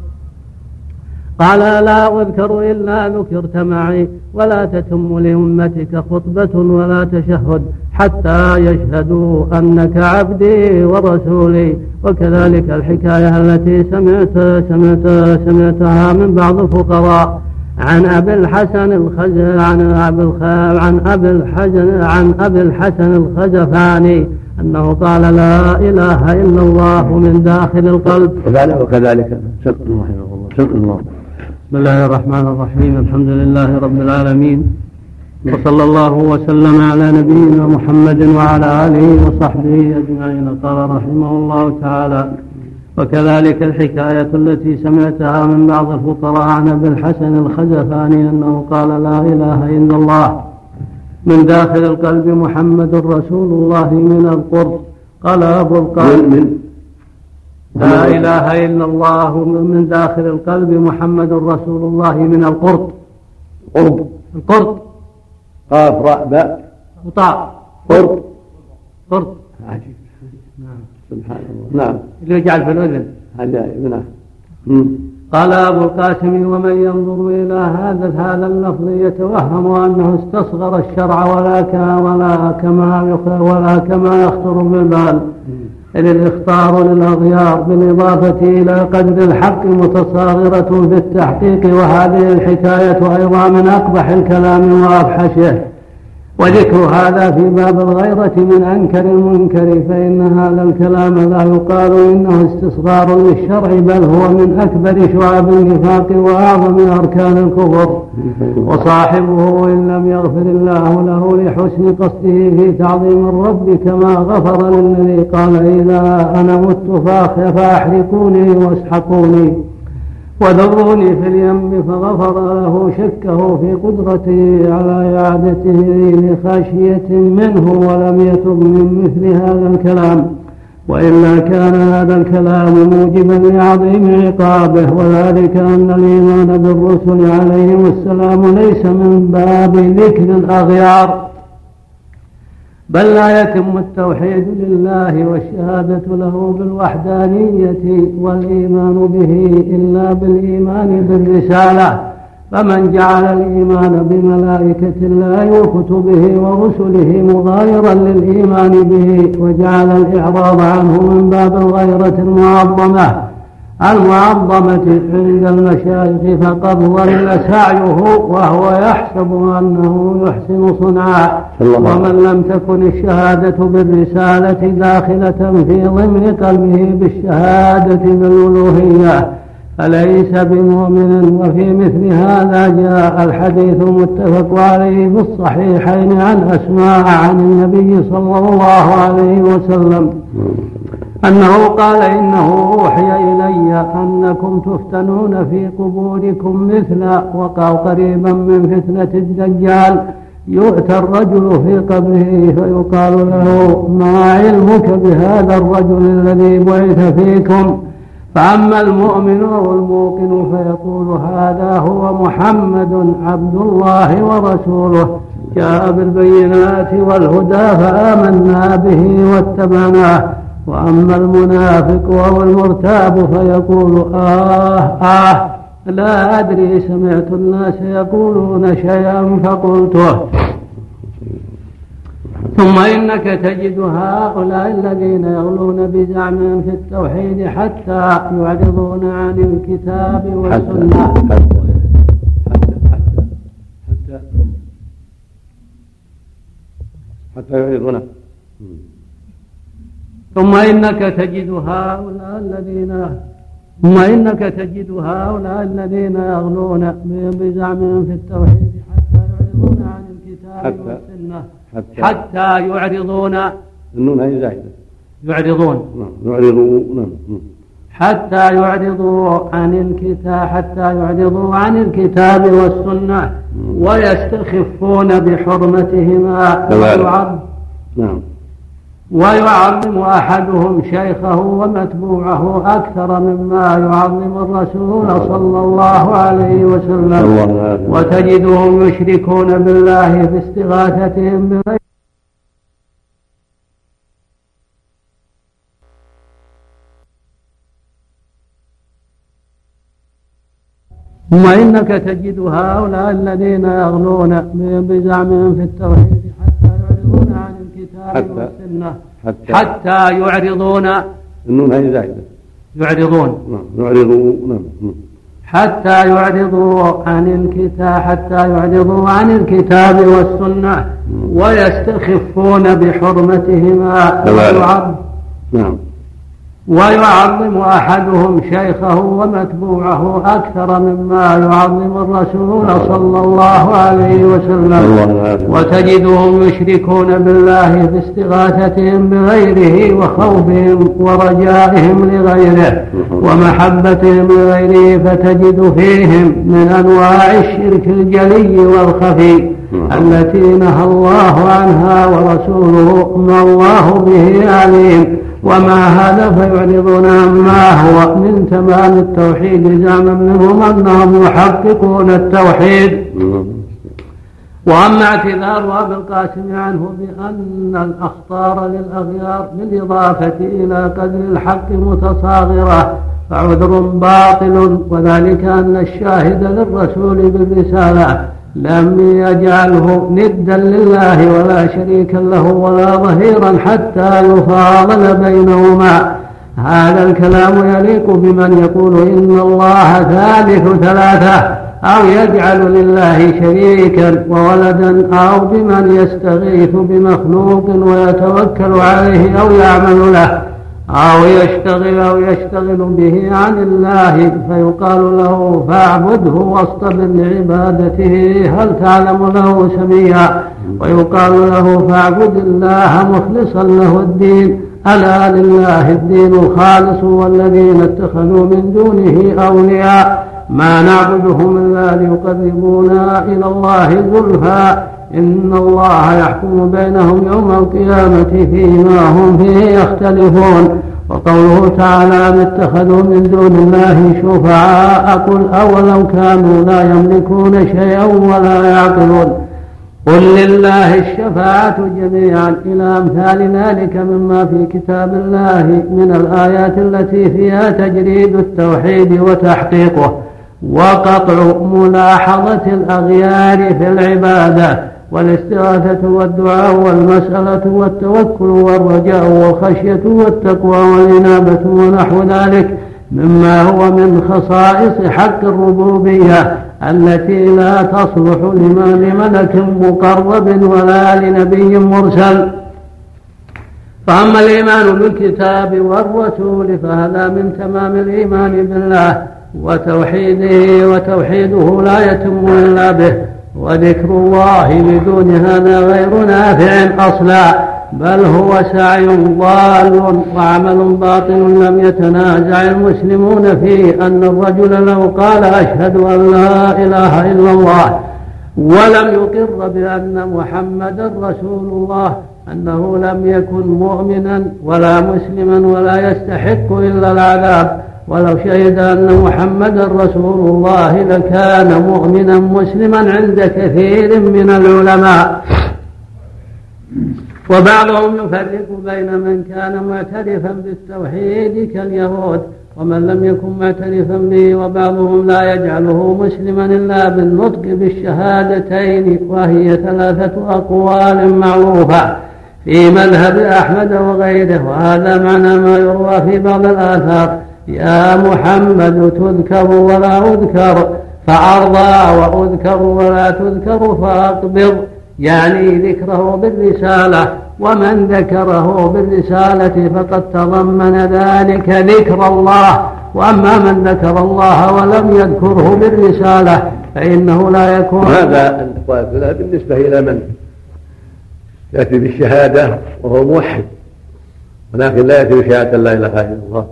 قال لا أذكر إلا ذكرت معي. ولا تتم لأمتك خطبة ولا تشهد حتى يشهدوا أنك عبدي ورسولي. وكذلك الحكاية التي سمعت سمعت سمعتها من بعض الفقراء عن أبي الحسن الخز عن أبي عن أبي الحسن عن أبي الحسن الخزفاني أنه قال لا إله إلا الله من داخل القلب. وكذلك سمع رحمه الله. سمع الله بسم الله الرحمن الرحيم الحمد لله رب العالمين وصلى الله وسلم على نبينا محمد وعلى آله وصحبه أجمعين قال رحمه الله تعالى وكذلك الحكاية التي سمعتها من بعض الفقراء عن أبي الحسن الخزفاني أنه قال لا إله إلا الله من داخل القلب محمد رسول الله من القرب قال أبو القاسم لا إله إلا الله من داخل القلب محمد رسول الله من القرب قرب. القرب قاف راء باء. وطاء قرط قرط. عجيب. نعم سبحان الله. نعم. اللي يجعل في الأذن عجائب نعم. قال أبو القاسم ومن ينظر إلى هذا هذا اللفظ يتوهم أنه استصغر الشرع ولا كما ولا كما ولا كما يخطر بالبال إذ الإخطار للأغيار بالإضافة إلى قدر الحق متصاغرة في التحقيق وهذه الحكاية أيضا من أقبح الكلام وأفحشه وذكر هذا في باب الغيرة من أنكر المنكر فإن هذا الكلام لا يقال إنه استصغار للشرع بل هو من أكبر شعب النفاق وأعظم أركان الكفر. وصاحبه إن لم يغفر الله له لحسن قصده في تعظيم الرب كما غفر للذي قال إذا أنا مت فأحرقوني واسحقوني. وذروني في اليم فغفر له شكه في قدرته على إعادته لخشية منه ولم يتب من مثل هذا الكلام. وإلا كان هذا الكلام موجبا لعظيم عقابه وذلك أن الإيمان بالرسل عليهم السلام ليس من باب ذكر الأغيار. بل لا يتم التوحيد لله والشهادة له بالوحدانية والإيمان به إلا بالإيمان بالرسالة. فمن جعل الإيمان بملائكة الله وكتبه ورسله مغايرا للإيمان به وجعل الإعراض عنه من باب الغيرة المعظمة المعظمة عند المشايخ فقد ضل سعيه وهو يحسب أنه يحسن صنعا ومن لم تكن الشهادة بالرسالة داخلة في ضمن قلبه بالشهادة بالألوهية فليس بمؤمن وفي مثل هذا جاء الحديث المتفق عليه في الصحيحين عن أسماء عن النبي صلى الله عليه وسلم. أنه قال إنه أوحي إلي أنكم تفتنون في قبوركم مثل وقع قريبا من فتنة الدجال. يؤتى الرجل في قبره فيقال له ما علمك بهذا الرجل الذي بعث فيكم؟ فأما المؤمن أو الموقن فيقول هذا هو محمد عبد الله ورسوله. جاء بالبينات والهدى فآمنا به واتبعناه. وأما المنافق أو المرتاب فيقول آه آه لا أدري سمعت الناس يقولون شيئا فقلته. ثم إنك تجد هؤلاء الذين يغلون بزعمهم في التوحيد حتى يعرضون عن الكتاب والسنة. حتى حتى حتى حتى يعرضونه ثم إنك تجد هؤلاء الذين ثم إنك تجد هؤلاء الذين يغلون بزعمهم في التوحيد حتى يعرضون عن الكتاب حتى- والسنة. حتى حتى يعرضون النون هذه زائدة يعرضون. نعم يعرضوا نعم. حتى يعرضوا عن الكتاب حتى يعرضوا عن الكتاب والسنة ويستخفون بحرمتهما نعم. ويعظم أحدهم شيخه ومتبوعه أكثر مما يعظم الرسول صلى الله عليه وسلم. وتجدهم يشركون بالله في استغاثتهم بغير ثم إنك تجد هؤلاء الذين يغلون بزعمهم في التوحيد. حتى- حتى حتى يعرضون النون هذه زائدة. يعرضون. نعم يعرضوا نعم مم. حتى يعرضوا عن الكتاب حتى يعرضوا عن الكتاب والسنة ويستخفون بحرمتهما. نعم. ويعظم أحدهم شيخه ومتبوعه أكثر مما يعظم الرسول صلى الله عليه وسلم. وتجدهم يشركون بالله في استغاثتهم بغيره وخوفهم ورجائهم لغيره ومحبتهم لغيره فتجد فيهم من أنواع الشرك الجلي والخفي. التي نهى الله عنها ورسوله ما الله به عليم ومع هذا فيعرضون عما هو من تمام التوحيد زعما منهم أنهم يحققون التوحيد. مم. وأما اعتذار أبي القاسم عنه بأن الأخطار للأغيار بالإضافة إلى قدر الحق متصاغرة فعذر باطل وذلك أن الشاهد للرسول بالرسالة. لم يجعله ندا لله ولا شريكا له ولا ظهيرا حتى يفاضل بينهما. هذا الكلام يليق بمن يقول إن الله ثالث ثلاثة أو يجعل لله شريكا وولدا أو بمن يستغيث بمخلوق ويتوكل عليه أو يعمل له. أو يشتغل أو يشتغل به عن الله فيقال له فاعبده واصطبر لعبادته هل تعلم له سميا ويقال له فاعبد الله مخلصا له الدين. ألا لله الدين الخالص والذين اتخذوا من دونه أولياء. ما نعبدهم إلا ليقربونا إلى الله زلفى. إن الله يحكم بينهم يوم القيامة فيما هم فيه يختلفون. وقوله تعالى أم اتخذوا من دون الله شفعاء قل أولو كانوا لا يملكون شيئا ولا يعقلون. قل لله الشفاعة جميعا إلى أمثال ذلك مما في كتاب الله من الآيات التي فيها تجريد التوحيد وتحقيقه وقطع ملاحظة الأغيار في العبادة. والاستغاثة والدعاء والمسألة والتوكل والرجاء والخشية والتقوى والإنابة ونحو ذلك مما هو من خصائص حق الربوبية التي لا تصلح لما لملك مقرب ولا لنبي مرسل. فأما الإيمان بالكتاب والرسول فهذا من تمام الإيمان بالله وتوحيده وتوحيده لا يتم إلا به. وذكر الله بدون هذا غير نافع أصلا بل هو سعي ضال وعمل باطل لم يتنازع المسلمون فيه أن الرجل لو قال أشهد أن لا إله إلا الله ولم يقر بأن محمدا رسول الله أنه لم يكن مؤمنا ولا مسلما ولا يستحق إلا العذاب ولو شهد أن محمدا رسول الله لكان مؤمنا مسلما عند كثير من العلماء. وبعضهم يفرق بين من كان معترفا بالتوحيد كاليهود ومن لم يكن معترفا به وبعضهم لا يجعله مسلما إلا بالنطق بالشهادتين وهي ثلاثة أقوال معروفة في مذهب أحمد وغيره. وهذا معنى ما يروى في بعض الآثار. يا محمد تذكر ولا أذكر فأرضى وأذكر ولا تذكر فأقبض. يعني ذكره بالرسالة ومن ذكره بالرسالة فقد تضمن ذلك ذكر الله. وأما من ذكر الله ولم يذكره بالرسالة فإنه لا يكون. هذا بالنسبة إلى من؟ يأتي بالشهادة وهو موحد ولكن لا يأتي بشهادة لا إله إلا الله.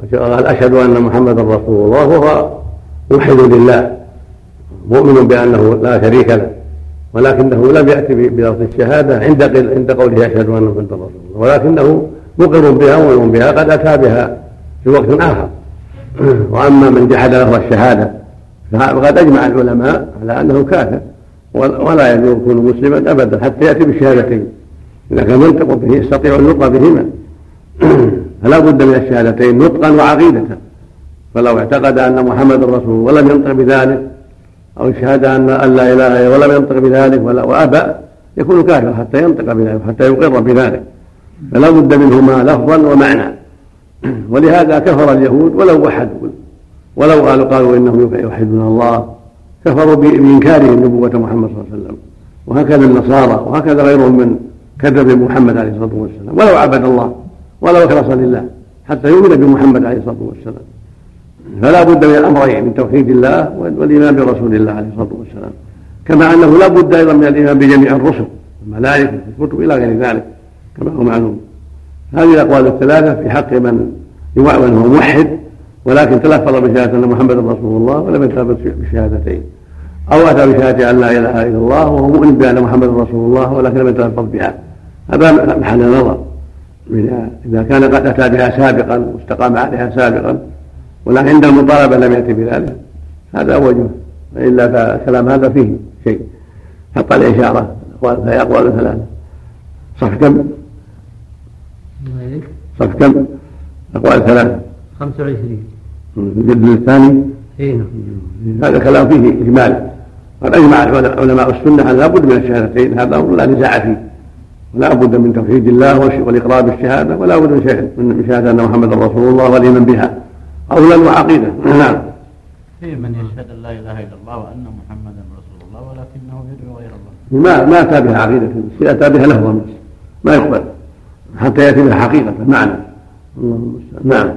قال أشهد أن محمدا رسول الله وهو موحد لله مؤمن بأنه لا شريك له ولكنه لم يأتي بلفظ الشهادة عند عند قوله أشهد أن محمدا رسول الله ولكنه مقر بها ومؤمن بها قد أتى بها في وقت آخر. وأما من جحد لفظ الشهادة فقد أجمع العلماء على أنه كافر ولا يكون مسلما أبدا حتى يأتي بالشهادتين إذا كان ينطق به يستطيع النطق بهما. فلا بد من الشهادتين نطقا وعقيدة. فلو اعتقد أن محمد رسول ولم ينطق بذلك أو اشهد أن لا إله إلا ولم ينطق بذلك ولا وأبى يكون كافرا حتى ينطق بذلك حتى يقر بذلك. فلا بد منهما لفظا ومعنى. ولهذا كفر اليهود ولو وحدوا. ولو قالوا قالوا إنهم يوحدون الله. كفروا بإنكارهم نبوة محمد صلى الله عليه وسلم. وهكذا النصارى وهكذا غيرهم من كذب محمد عليه الصلاة والسلام. ولو عبد الله. ولو اخلص لله حتى يؤمن بمحمد عليه الصلاة والسلام. فلا بد من الأمرين من توحيد الله والإيمان برسول الله عليه الصلاة والسلام. كما أنه لا بد أيضا من الإيمان بجميع الرسل الملائكة الكتب إلى غير ذلك كما هو معلوم. هذه الأقوال الثلاثة في حق من من هو موحد ولكن تلفظ بشهادة أن محمدا رسول الله ولم يتلفظ بالشهادتين أو أتى بشهادة أن لا إله إلا الله وهو مؤمن بأن محمدا رسول الله ولكن لم يتلفظ بها. هذا محل نظر. إذا كان قد أتى بها سابقا واستقام عليها سابقا ولكن عند المطالبة لم يأتي بذلك هذا وجه. وإلا فالكلام هذا فيه شيء. حط عليه إشارة أقوال فهي أقوال ثلاثة. صف كم؟ صف كم؟ أقوال ثلاثة. 25 الجد الثاني؟ اي نعم. هذا كلام فيه إجمال. قد أجمع علماء السنة أن لا بد من الشهادتين هذا أمر لا نزاع فيه. ولا بد من توحيد الله والإقرار بالشهادة ولا بد من شهادة أن محمدا رسول الله والإيمان بها. قولا وعقيدة. نعم. في من يشهد أن لا إله إلا الله وأن محمدا رسول الله ولكنه يدعو غير الله. ما ما أتى بها عقيدة. أتى بها لفظا. ما يقبل. حتى يأتي بها حقيقة. معنى. اللهم نعم.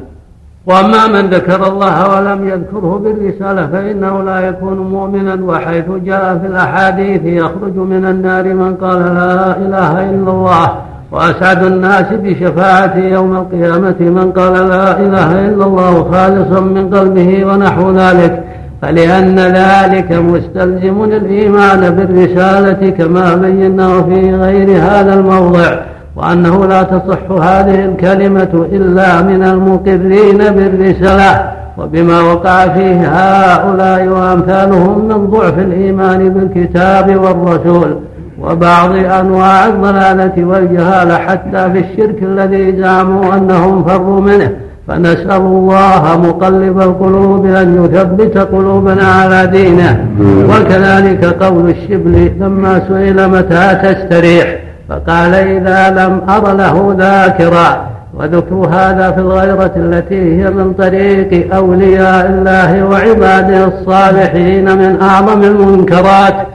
وأما من ذكر الله ولم يذكره بالرسالة فإنه لا يكون مؤمنا وحيث جاء في الأحاديث يخرج من النار من قال لا إله إلا الله وأسعد الناس بشفاعته يوم القيامة من قال لا إله إلا الله خالصا من قلبه ونحو ذلك. فلأن ذلك مستلزم الإيمان بالرسالة كما بيناه في غير هذا الموضع. وأنه لا تصح هذه الكلمة إلا من المقرين بالرسالة وبما وقع فيه هؤلاء وأمثالهم من ضعف الإيمان بالكتاب والرسول وبعض أنواع الضلالة والجهالة حتى في الشرك الذي زعموا أنهم فروا منه. فنسأل الله مقلب القلوب أن يثبت قلوبنا على دينه. وكذلك قول الشبل لما سئل متى تستريح. فقال إذا لم أر له ذاكرا وذكر هذا في الغيرة التي هي من طريق أولياء الله وعباده الصالحين من أعظم المنكرات.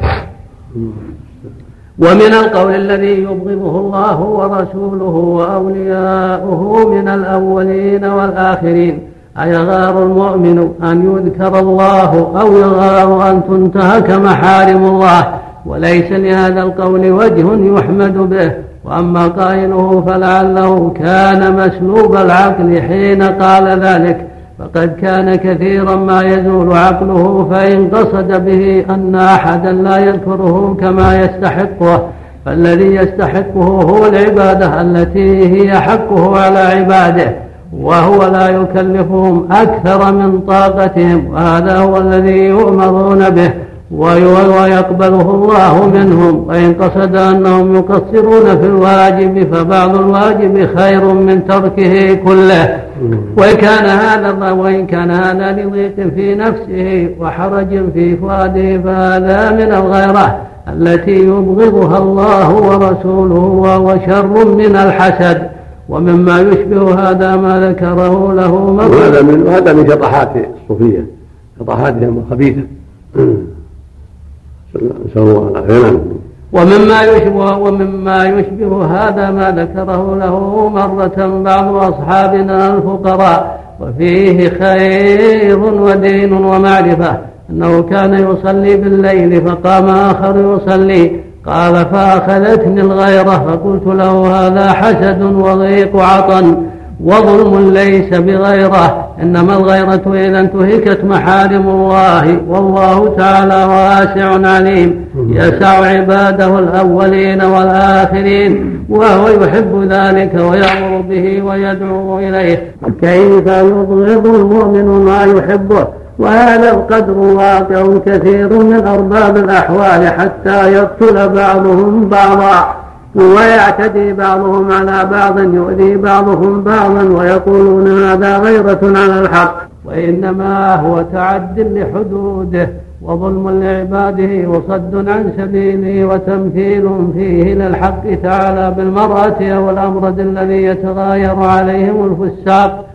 ومن القول الذي يبغضه الله ورسوله وأولياؤه من الأولين والآخرين أيغار المؤمن أن يذكر الله أو يغار أن تنتهك محارم الله؟ وليس لهذا القول وجه يحمد به وأما قائله فلعله كان مسلوب العقل حين قال ذلك فقد كان كثيرا ما يزول عقله فإن قصد به أن أحدا لا يذكره كما يستحقه فالذي يستحقه هو العبادة التي هي حقه على عباده وهو لا يكلفهم أكثر من طاقتهم وهذا هو الذي يؤمرون به. ويقبله الله منهم. وإن قصد أنهم يقصرون في الواجب فبعض الواجب خير من تركه كله. وإن كان هذا وإن كان هذا لضيق في نفسه وحرج في فؤاده فهذا من الغيرة التي يبغضها الله ورسوله وهو شر من الحسد. ومما يشبه هذا ما ذكره له وهذا من وهذا من شطحات الصوفية شطحاتهم الخبيثة ومما يشبه ومما يشبه هذا ما ذكره له مرة بعض أصحابنا الفقراء وفيه خير ودين ومعرفة أنه كان يصلي بالليل فقام آخر يصلي قال فأخذتني الغيرة فقلت له هذا حسد وضيق عطن. وظلم ليس بغيره إنما الغيرة إذا انتهكت محارم الله. والله تعالى واسع عليم. يسع عباده الأولين والآخرين وهو يحب ذلك ويأمر به ويدعو إليه. كيف يبغض المؤمن ما يحبه؟ وهذا القدر واقع كثير من أرباب الأحوال حتى يقتل بعضهم بعضا. ويعتدي بعضهم على بعض يؤذي بعضهم بعضا ويقولون هذا غيرة على الحق وإنما هو تعد لحدوده وظلم لعباده وصد عن سبيله وتمثيل فيه للحق تعالى بالمرأة أو الأمرد الذي يتغاير عليهم الفساق.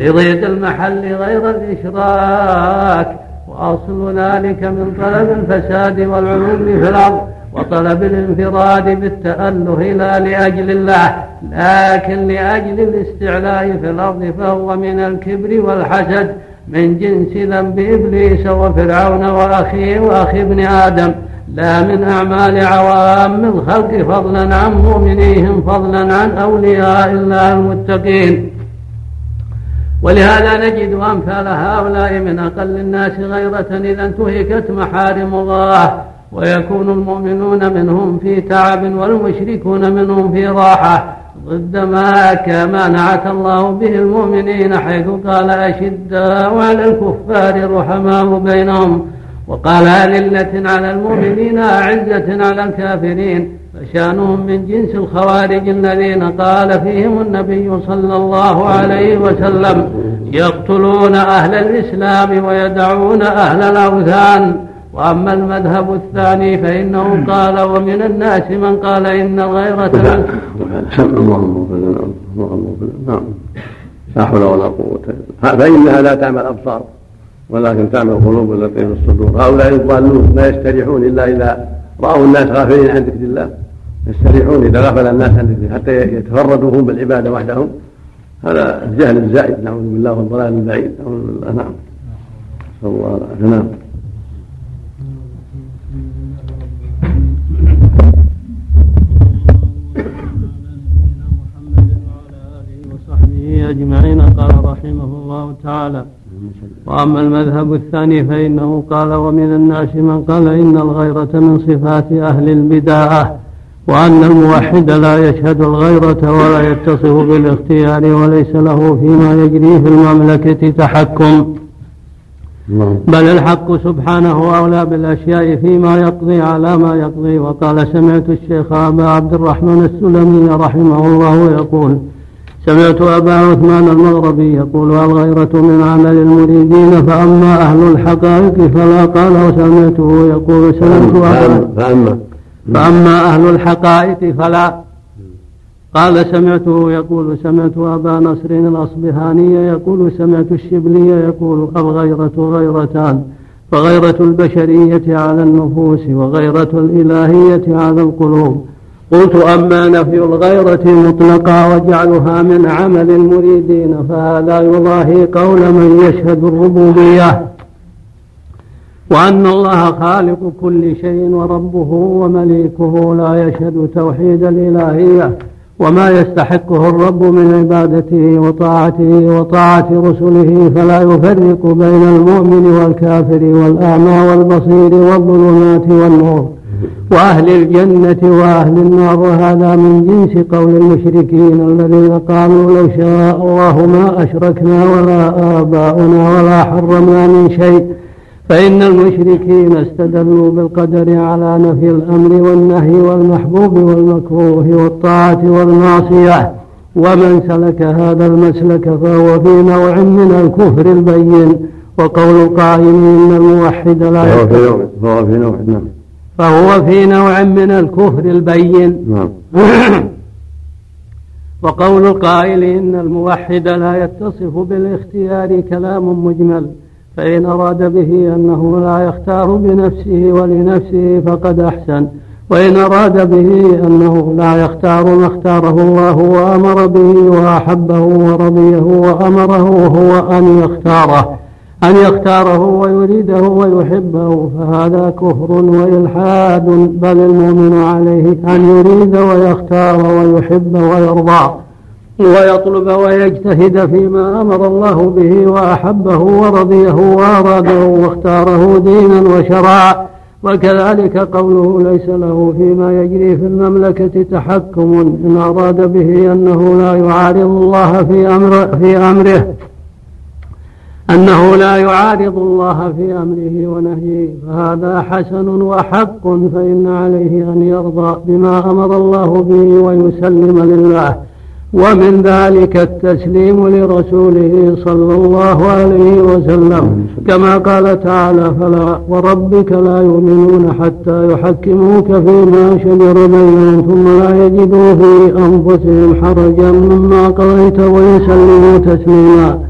لضيق المحل غير الإشراك وأصل ذلك من طلب الفساد والعلوم في الأرض. وطلب الانفراد بالتأله لا لأجل الله لكن لأجل الاستعلاء في الأرض فهو من الكبر والحسد من جنس ذنب إبليس وفرعون وأخيه وأخي ابن آدم. لا من أعمال عوام الخلق فضلا عن مؤمنيهم فضلا عن أولياء الله المتقين. ولهذا نجد أمثال هؤلاء من أقل الناس غيرة إذا انتهكت محارم الله. ويكون المؤمنون منهم في تعب والمشركون منهم في راحة ضد ما كما نعت الله به المؤمنين حيث قال أشداء على الكفار رحماء بينهم وقال أذلة على المؤمنين أعزة على الكافرين. فشأنهم من جنس الخوارج الذين قال فيهم النبي صلى الله عليه وسلم يقتلون أهل الإسلام ويدعون أهل الأوثان. وأما المذهب الثاني فإنه قال ومن الناس من قال إن الغيرة نعم. لا حول ولا قوة فإنها لا تعمل أبصار ولكن تعمل القلوب التي في الصدور. هؤلاء الضالون لا يستريحون إلا إذا رأوا الناس غافلين عن ذكر الله. يستريحون إذا غفل الناس عن ذكر حتى يتفردوا هم بالعبادة وحدهم. هذا الجهل الزائد نعوذ بالله والضلال البعيد. نعوذ بالله. نعم. صلى الله وسلم. نعم. أجمعين قال رحمه الله تعالى وأما المذهب الثاني فإنه قال ومن الناس من قال إن الغيرة من صفات أهل البداعة وأن الموحد لا يشهد الغيرة ولا يتصف بالاختيار وليس له فيما يجري في المملكة تحكم. بل الحق سبحانه أولى بالأشياء فيما يقضي على ما يقضي. وقال سمعت الشيخ أبا عبد الرحمن السلمي رحمه الله يقول سمعت أبا عثمان المغربي يقول الغيرة من عمل المريدين؟ فأما أهل الحقائق فلا قال وسمعته يقول سمعت أبا فأما فأما أهل الحقائق فلا قال سمعته يقول سمعت أبا نصر الأصبهاني يقول سمعت الشبلي يقول الغيرة غيرتان؟ فغيرة البشرية على النفوس وغيرة الإلهية على القلوب. قلت أما نفي الغيرة مطلقا وجعلها من عمل المريدين فهذا يضاهي قول من يشهد الربوبية. وأن الله خالق كل شيء وربه ومليكه لا يشهد توحيد الإلهية وما يستحقه الرب من عبادته وطاعته وطاعة رسله فلا يفرق بين المؤمن والكافر والأعمى والبصير والظلمات والنور. وأهل الجنة وأهل النار وهذا من جنس قول المشركين الذين قالوا لو شاء الله ما أشركنا ولا آباؤنا ولا حرمنا من شيء. فإن المشركين استدلوا بالقدر على نفي الأمر والنهي والمحبوب والمكروه والطاعة والمعصية. ومن سلك هذا المسلك فهو في نوع من الكفر البين. وقول القائل إن الموحد لا فهو في نوع نعم. فهو في نوع من الكفر البين. نعم. وقول القائل إن الموحد لا يتصف بالاختيار كلام مجمل فإن أراد به أنه لا يختار بنفسه ولنفسه فقد أحسن. وإن أراد به أنه لا يختار ما اختاره الله وأمر به وأحبه ورضيه وأمره هو أن يختاره. أن يختاره ويريده ويحبه فهذا كفر وإلحاد بل المؤمن عليه أن يريد ويختار ويحب ويرضى ويطلب ويجتهد فيما أمر الله به وأحبه ورضيه وأراده واختاره دينا وشرعا. وكذلك قوله ليس له فيما يجري في المملكة تحكم إن أراد به أنه لا يعارض الله في أمر في أمره. أنه لا يعارض الله في أمره ونهيه فهذا حسن وحق فإن عليه أن يرضى بما أمر الله به ويسلم لله. ومن ذلك التسليم لرسوله صلى الله عليه وسلم. كما قال تعالى فلا وربك لا يؤمنون حتى يحكموك فيما شجر بينهم ثم لا يجدوا في أنفسهم حرجا مما قضيت ويسلموا تسليما.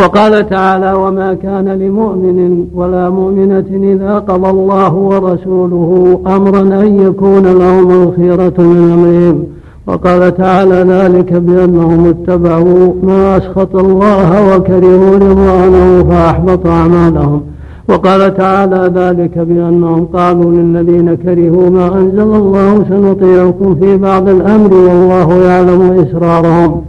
وقال تعالى وما كان لمؤمن ولا مؤمنة إذا قضى الله ورسوله أمرا أن يكون لهم الخيرة من أمرهم وقال تعالى ذلك بأنهم اتبعوا ما أسخط الله وكرهوا رضوانه فأحبط أعمالهم. وقال تعالى ذلك بأنهم قالوا للذين كرهوا ما أنزل الله سنطيعكم في بعض الأمر والله يعلم إسرارهم.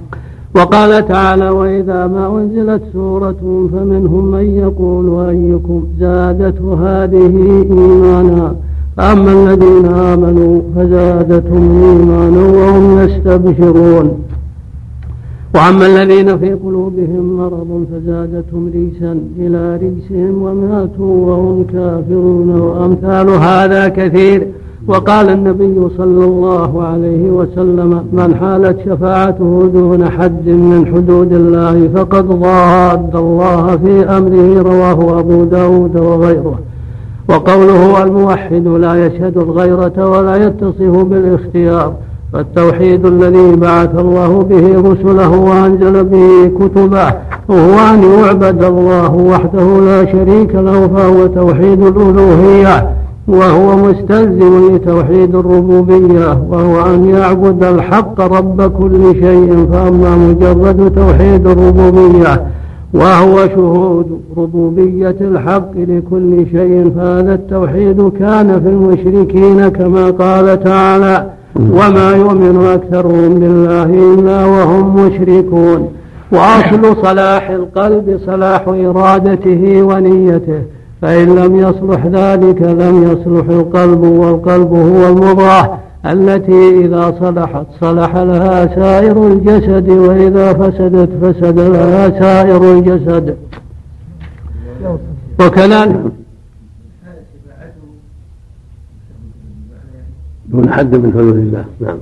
وقال تعالى وإذا ما أنزلت سورة فمنهم من يقول أيكم زادته هذه إيمانا فأما الذين آمنوا فزادتهم إيمانا وهم يستبشرون. وأما الذين في قلوبهم مرض فزادتهم رجسا إلى رجسهم وماتوا وهم كافرون وأمثال هذا كثير. وقال النبي صلى الله عليه وسلم من حالت شفاعته دون حد من حدود الله فقد ضاد الله في أمره رواه أبو داود وغيره. وقوله الموحد لا يشهد الغيرة ولا يتصف بالاختيار فالتوحيد الذي بعث الله به رسله وأنزل به كتبه هو أن يعبد الله وحده لا شريك له فهو توحيد الألوهية. وهو مستلزم لتوحيد الربوبية وهو أن يعبد الحق رب كل شيء فأما مجرد توحيد الربوبية وهو شهود ربوبية الحق لكل شيء فهذا التوحيد كان في المشركين كما قال تعالى وما يؤمن أكثرهم بالله إلا وهم مشركون وأصل صلاح القلب صلاح إرادته ونيته. فإن لم يصلح ذلك لم يصلح القلب والقلب هو المضاح التي إذا صلحت صلح لها سائر الجسد وإذا فسدت فسد لها سائر الجسد. وكذلك دون حد من حدود الله. نعم.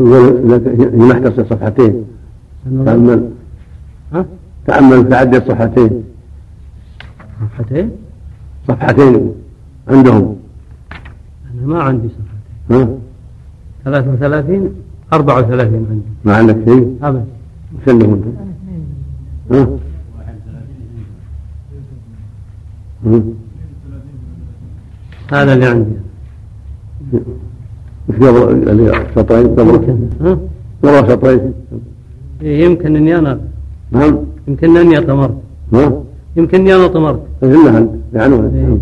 يقول صفحتين ها؟ تأمل تعدي الصفحتين صفحتين؟ صفحتين؟ عندهم. أنا ما عندي صفحتين. ها؟ 33 34 عندي. ما عندك شيء؟ أبدا. سلم انت ها؟ هذا اللي عندي. وش قبل اللي شطرين؟ قبل؟ قبل شطرين. إيه، يمكن إني أنا نعم يمكن اني طمرت ها؟ يمكن اني أنا طمرت أنت يعنون إيه.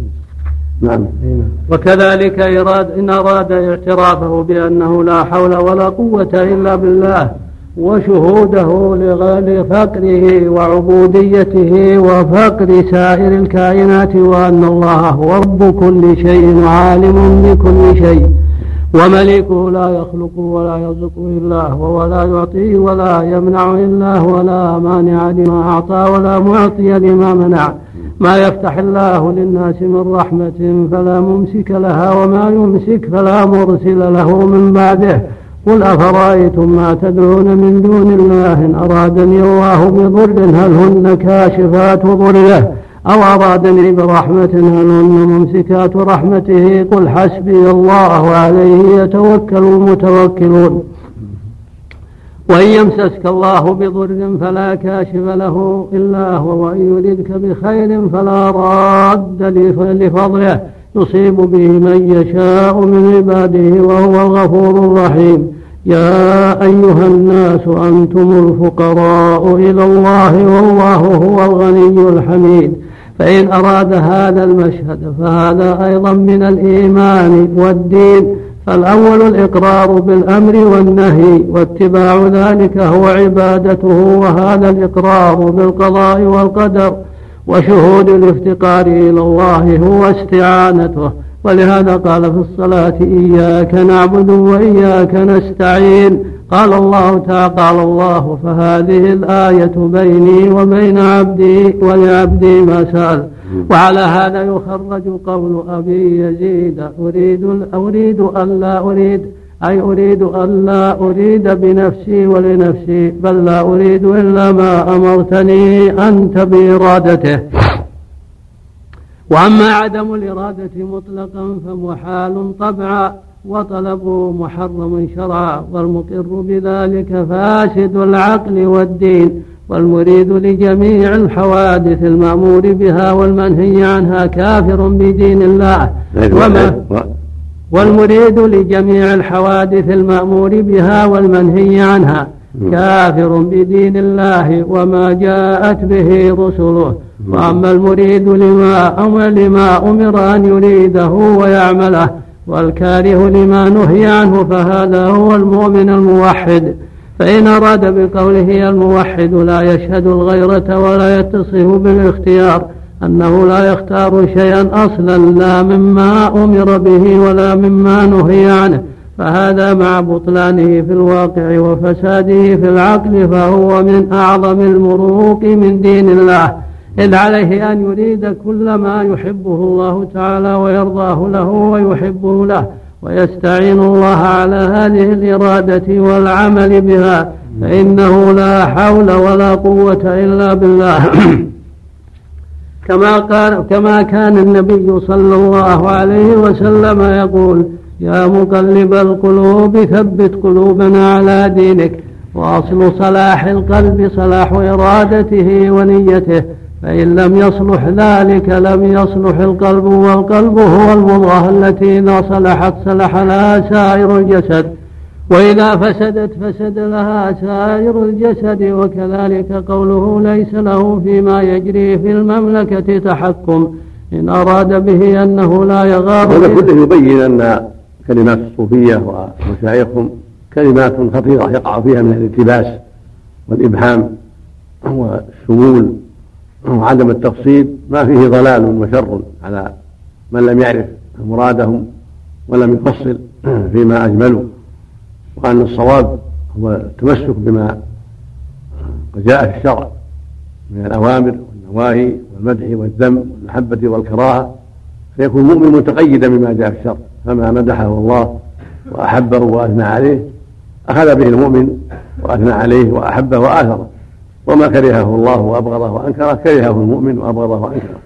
نعم إيه، نعم. وكذلك إراد إن أراد اعترافه بأنه لا حول ولا قوة إلا بالله وشهوده لفقره وعبوديته وفقر سائر الكائنات وأن الله هو رب كل شيء عالم بكل شيء ومليكه لا يخلق ولا يرزق إلا هو ولا يعطي ولا يمنع إلا هو ولا مانع لما أعطى ولا معطي لما منع. ما يفتح الله للناس من رحمة فلا ممسك لها وما يمسك فلا مرسل له من بعده. قل أفرأيتم ما تدعون من دون الله إن أرادني الله بضر هل هن كاشفات ضره؟ أو أرادني برحمة هن ممسكات رحمته. قل حسبي الله عليه يتوكل المتوكلون. وإن يمسسك الله بضر فلا كاشف له إلا هو وإن يردك بخير فلا راد لف- لفضله. يصيب به من يشاء من عباده وهو الغفور الرحيم. يا أيها الناس أنتم الفقراء إلى الله والله هو الغني الحميد. فإن أراد هذا المشهد فهذا أيضا من الإيمان والدين فالأول الإقرار بالأمر والنهي واتباع ذلك هو عبادته وهذا الإقرار بالقضاء والقدر وشهود الافتقار إلى الله هو استعانته. ولهذا قال في الصلاة إياك نعبد وإياك نستعين. قال الله تعالى قال الله فهذه الآية بيني وبين عبدي ولعبدي ما سأل. وعلى هذا يخرج قول أبي يزيد أريد أريد أن لا أريد أي أريد أن لا أريد بنفسي ولنفسي بل لا أريد إلا ما أمرتني أنت بإرادته وأما عدم الإرادة مطلقا فمحال طبعا وطلبه محرم شرعا والمقر بذلك فاسد العقل والدين والمريد لجميع الحوادث المأمور بها والمنهي عنها كافر بدين الله. وما والمريد لجميع الحوادث المأمور بها والمنهي عنها. كافر بدين الله وما جاءت به رسله. وأما المريد لما أمر لما أمر أن يريده ويعمله والكاره لما نهي عنه فهذا هو المؤمن الموحد. فإن أراد بقوله الموحد لا يشهد الغيرة ولا يتصف بالاختيار أنه لا يختار شيئا أصلا لا مما أمر به ولا مما نهي عنه. فهذا مع بطلانه في الواقع وفساده في العقل فهو من أعظم المروق من دين الله. إذ عليه أن يريد كل ما يحبه الله تعالى ويرضاه له ويحبه له ويستعين الله على هذه الإرادة والعمل بها فإنه لا حول ولا قوة إلا بالله. كما قال كما كان النبي صلى الله عليه وسلم يقول يا مقلب القلوب ثبت قلوبنا على دينك واصل صلاح القلب صلاح إرادته ونيته فإن لم يصلح ذلك لم يصلح القلب والقلب هو المضغة التي إذا صلحت صلح لها سائر الجسد وإذا فسدت فسد لها سائر الجسد وكذلك قوله ليس له فيما يجري في المملكة تحكم إن أراد به أنه لا يغار هذا كله يبين أن كلمات الصوفية ومشايخهم كلمات خطيرة يقع فيها من الالتباس والإبهام والشمول وعدم التفصيل. ما فيه ضلال وشر على من لم يعرف مرادهم ولم يفصل فيما أجملوا وأن الصواب هو التمسك بما جاء في الشرع من الأوامر والنواهي والمدح والذم والمحبة والكراهة. فيكون المؤمن متقيدا بما جاء في الشرع. فما مدحه الله وأحبه وأثنى عليه أخذ به المؤمن وأثنى عليه وأحبه وآثره. وما كرهه الله وأبغضه وأنكره كرهه المؤمن وأبغضه وأنكره.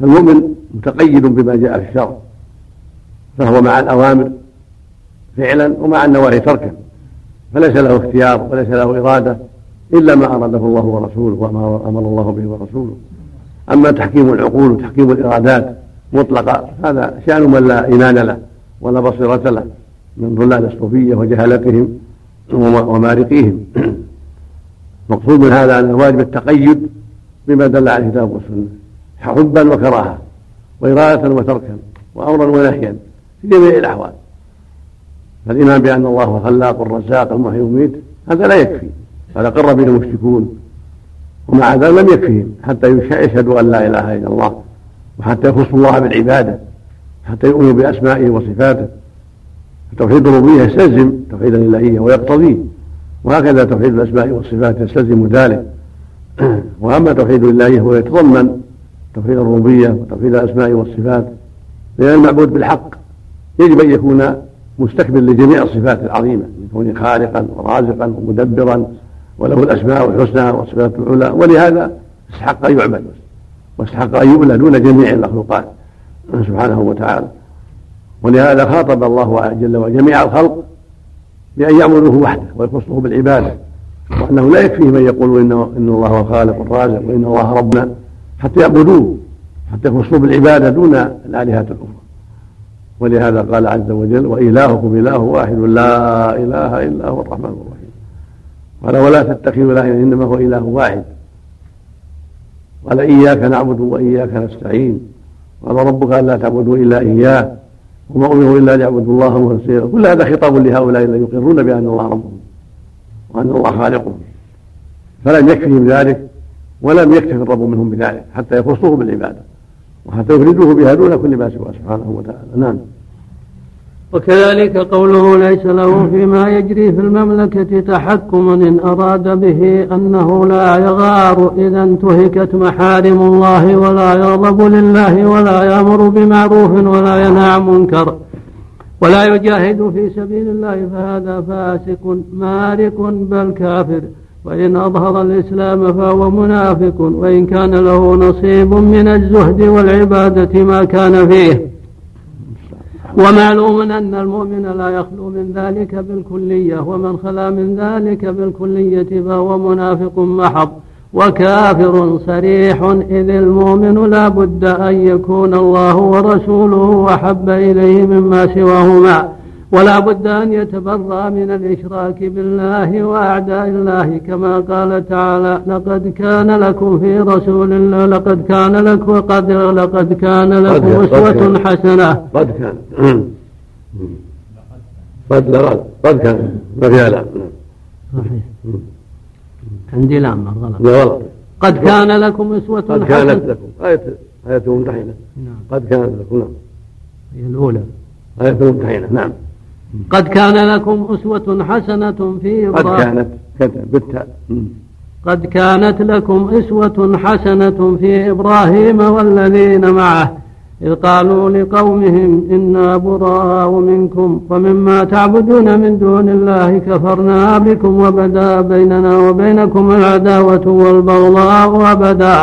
فالمؤمن متقيد بما جاء في الشرع فهو مع الأوامر فعلا ومع النواهي تركا. فليس له اختيار وليس له إرادة إلا ما أراده الله ورسوله وما أمر الله به ورسوله. أما تحكيم العقول وتحكيم الإرادات مطلقة. هذا شأن من لا إيمان له ولا بصيرة له من ضلال الصوفية وجهالتهم ومارقيهم. مقصود من هذا أن الواجب التقيد بما دل عليه الكتاب والسنة حبا وكراهة وإرادة وتركا وأمرا ونهيا في جميع الأحوال. فالإيمان بأن الله هو الخلاق الرزاق المحيي المميت هذا لا يكفي. هذا قر به المشركون. ومع ذلك لم يكفيهم حتى يشهدوا أن لا إله إلا الله. وحتى يخصوا الله بالعبادة حتى يؤمنوا بأسمائه وصفاته. توحيد الربوبية يستلزم توحيد الإلهية ويقتضيه. وهكذا توحيد الأسماء والصفات يستلزم ذلك. وأما توحيد الإلهية هو يتضمن توحيد الربوبية وتوحيد الأسماء والصفات لأن المعبود بالحق يجب أن يكون مستكبر لجميع الصفات العظيمة من كونه خالقا ورازقا ومدبرا وله الأسماء الحسنى والصفات العلى ولهذا استحق أن يعبد. واستحق أن يؤلى دون جميع المخلوقات سبحانه وتعالى. ولهذا خاطب الله جل وعلا جميع الخلق بأن يعبدوه وحده ويخصه بالعبادة وأنه لا يكفيه من يقول إنه إن الله هو الخالق الرازق وإن الله ربنا حتى يعبدوه حتى يخصوه بالعبادة دون الآلهة الأخرى. ولهذا قال عز وجل وإلهكم إله واحد لا إله إلا هو الرحمن الرحيم قال ولا تتخذوا إلها إنما هو إله واحد قال إياك نعبد وإياك نستعين. قال ربك ألا تعبدوا إلا إياه وما أمروا إلا ليعبدوا الله مخلصين. كل هذا خطاب لهؤلاء الذين يقرون بأن الله ربهم وأن الله خالقهم. فلم يكفهم ذلك ولم يكتف الرب منهم بذلك حتى يخصوه بالعبادة وحتى يفردوه بها دون كل ما سواه سبحانه وتعالى. نعم. وكذلك قوله ليس له فيما يجري في المملكة تحكم إن أراد به أنه لا يغار إذا انتهكت محارم الله ولا يغضب لله ولا يأمر بمعروف ولا ينهى عن منكر ولا يجاهد في سبيل الله فهذا فاسق مارق بل كافر وإن أظهر الإسلام فهو منافق وإن كان له نصيب من الزهد والعبادة ما كان فيه ومعلوم أن المؤمن لا يخلو من ذلك بالكلية ومن خلا من ذلك بالكلية فهو منافق محض وكافر صريح إذ المؤمن لا بد أن يكون الله ورسوله أحب إليه مما سواهما. ولا بد أن يتبرأ من الإشراك بالله وأعداء الله كما قال تعالى لقد كان لكم في رسول الله لقد كان لكم قد لقد كان لكم أسوة حسنة. قد كان. قد لقد قد كان. ما فيها لام صحيح. عندي لام غلط. لا غلط. قد كان لكم أسوة قد كانت لكم. آية آية ممتحنة نعم. قد كانت لكم. نعم. هي الأولى. آية ممتحنة نعم. قد كان لكم أسوة حسنة في قد إبراهيم كانت كانت بالتاء. مم. قد كانت لكم أسوة حسنة في إبراهيم والذين معه. إذ قالوا لقومهم إنا براء منكم ومما تعبدون من دون الله كفرنا بكم وبدا بيننا وبينكم العداوة والبغضاء أبدا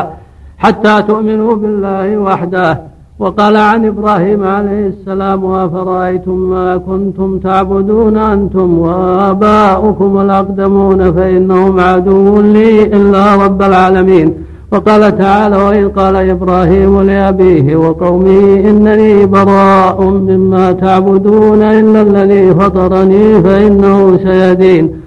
حتى تؤمنوا بالله وحده. وقال عن إبراهيم عليه السلام أفرأيتم ما كنتم تعبدون أنتم وآباؤكم الأقدمون فإنهم عدو لي إلا رب العالمين. وقال تعالى وإذ قال إبراهيم لأبيه وقومه إنني براء مما تعبدون إلا الذي فطرني فإنه سيدين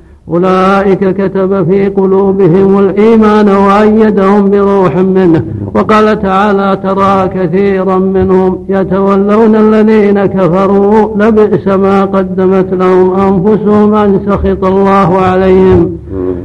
أولئك كتب في قلوبهم الإيمان وأيدهم بروح منه. وقال تعالى ترى كثيرا منهم يتولون الذين كفروا لبئس ما قدمت لهم أنفسهم أن سخط الله عليهم.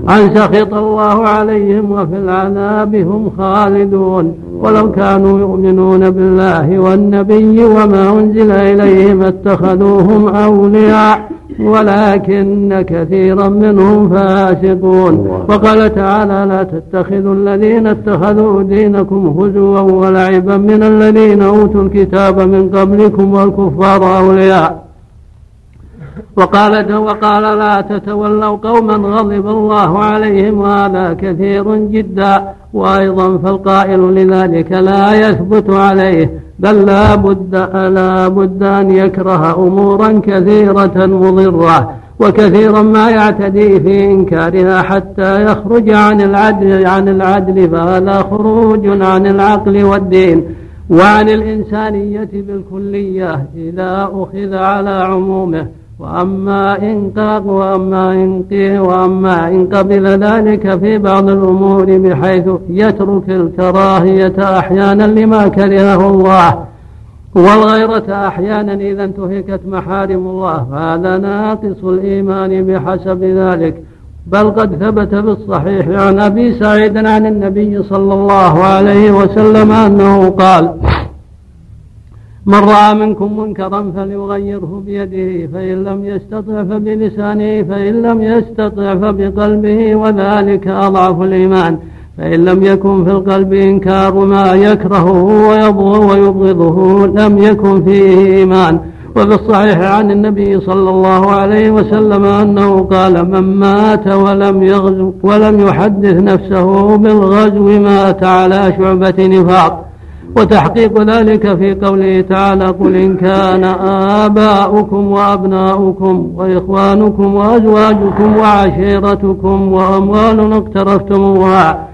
أن سخط الله عليهم وفي العذاب هم خالدون. ولو كانوا يؤمنون بالله والنبي وما أنزل إليهم اتخذوهم أولياء. ولكن كثيرا منهم فاسقون. وقال تعالى لا تتخذوا الذين اتخذوا دينكم هزوا ولعبا من الذين أوتوا الكتاب من قبلكم والكفار أولياء. وقال وقال لا تتولوا قوما غضب الله عليهم وهذا كثير جدا. وأيضا فالقائل لذلك لا يثبت عليه بل لا بد لا بد أن يكره أمورا كثيرة مضرة وكثيرا ما يعتدي في إنكارها حتى يخرج عن العدل عن العدل فهذا خروج عن العقل والدين. وعن الإنسانية بالكلية إذا أخذ على عمومه. وأما إن قاق وأما إن وأما إن قبل ذلك في بعض الأمور بحيث يترك الكراهية أحيانا لما كرهه الله والغيرة أحيانا إذا انتهكت محارم الله. فهذا ناقص الإيمان بحسب ذلك. بل قد ثبت بالصحيح عن أبي سعيد عن النبي صلى الله عليه وسلم أنه قال من رأى منكم منكرا فليغيره بيده فإن لم يستطع فبلسانه فإن لم يستطع فبقلبه وذلك أضعف الإيمان. فإن لم يكن في القلب إنكار ما يكرهه ويبغضه لم يكن فيه إيمان. وفي الصحيح عن النبي صلى الله عليه وسلم أنه قال من مات ولم يغزو ولم يحدث نفسه بالغزو مات على شعبة نفاق. وتحقيق ذلك في قوله تعالى قل إن كان آباؤكم وأبناؤكم وإخوانكم وأزواجكم وعشيرتكم وأموال اقترفتموها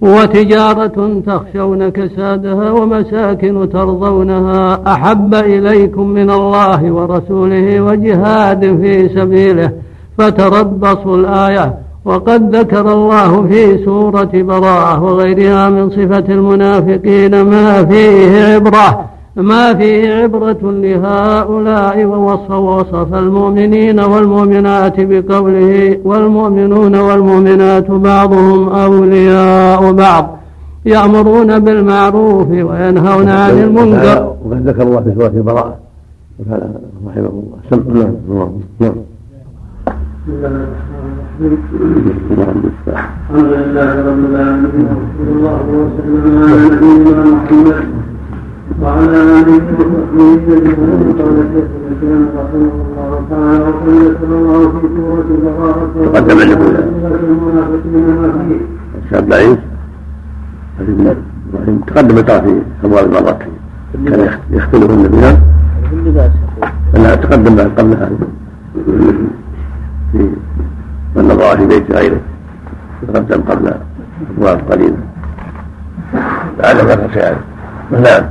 وتجارة تخشون كسادها ومساكن ترضونها أحب إليكم من الله ورسوله وجهاد في سبيله فتربصوا الآية وقد ذكر الله في سورة براءة وغيرها من صفة المنافقين ما فيه عبرة ما فيه عبرة لهؤلاء ووصف وصف المؤمنين والمؤمنات بقوله والمؤمنون والمؤمنات بعضهم أولياء بعض. يأمرون بالمعروف وينهون عن المنكر. وقد ذكر الله في سورة براءة. رحمه الله. سم نعم. نعم. الحمد لله رب العالمين. وصلى الله وسلم على نبينا محمد وعلى اله وصحبه اجمعين قال شيخ الاسلام رحمه الله تعالى وقد الله في سوره براءه تقدم المنافقين ما فيه الشاب ضعيف إبراهيم تقدم ترى في ابواب المرات كان يختلفون بها لا تقدم قبل هذا في من نظر في بيت غيره. تقدم قبل أبواب قليلة. لعل ذكر شيئا نعم.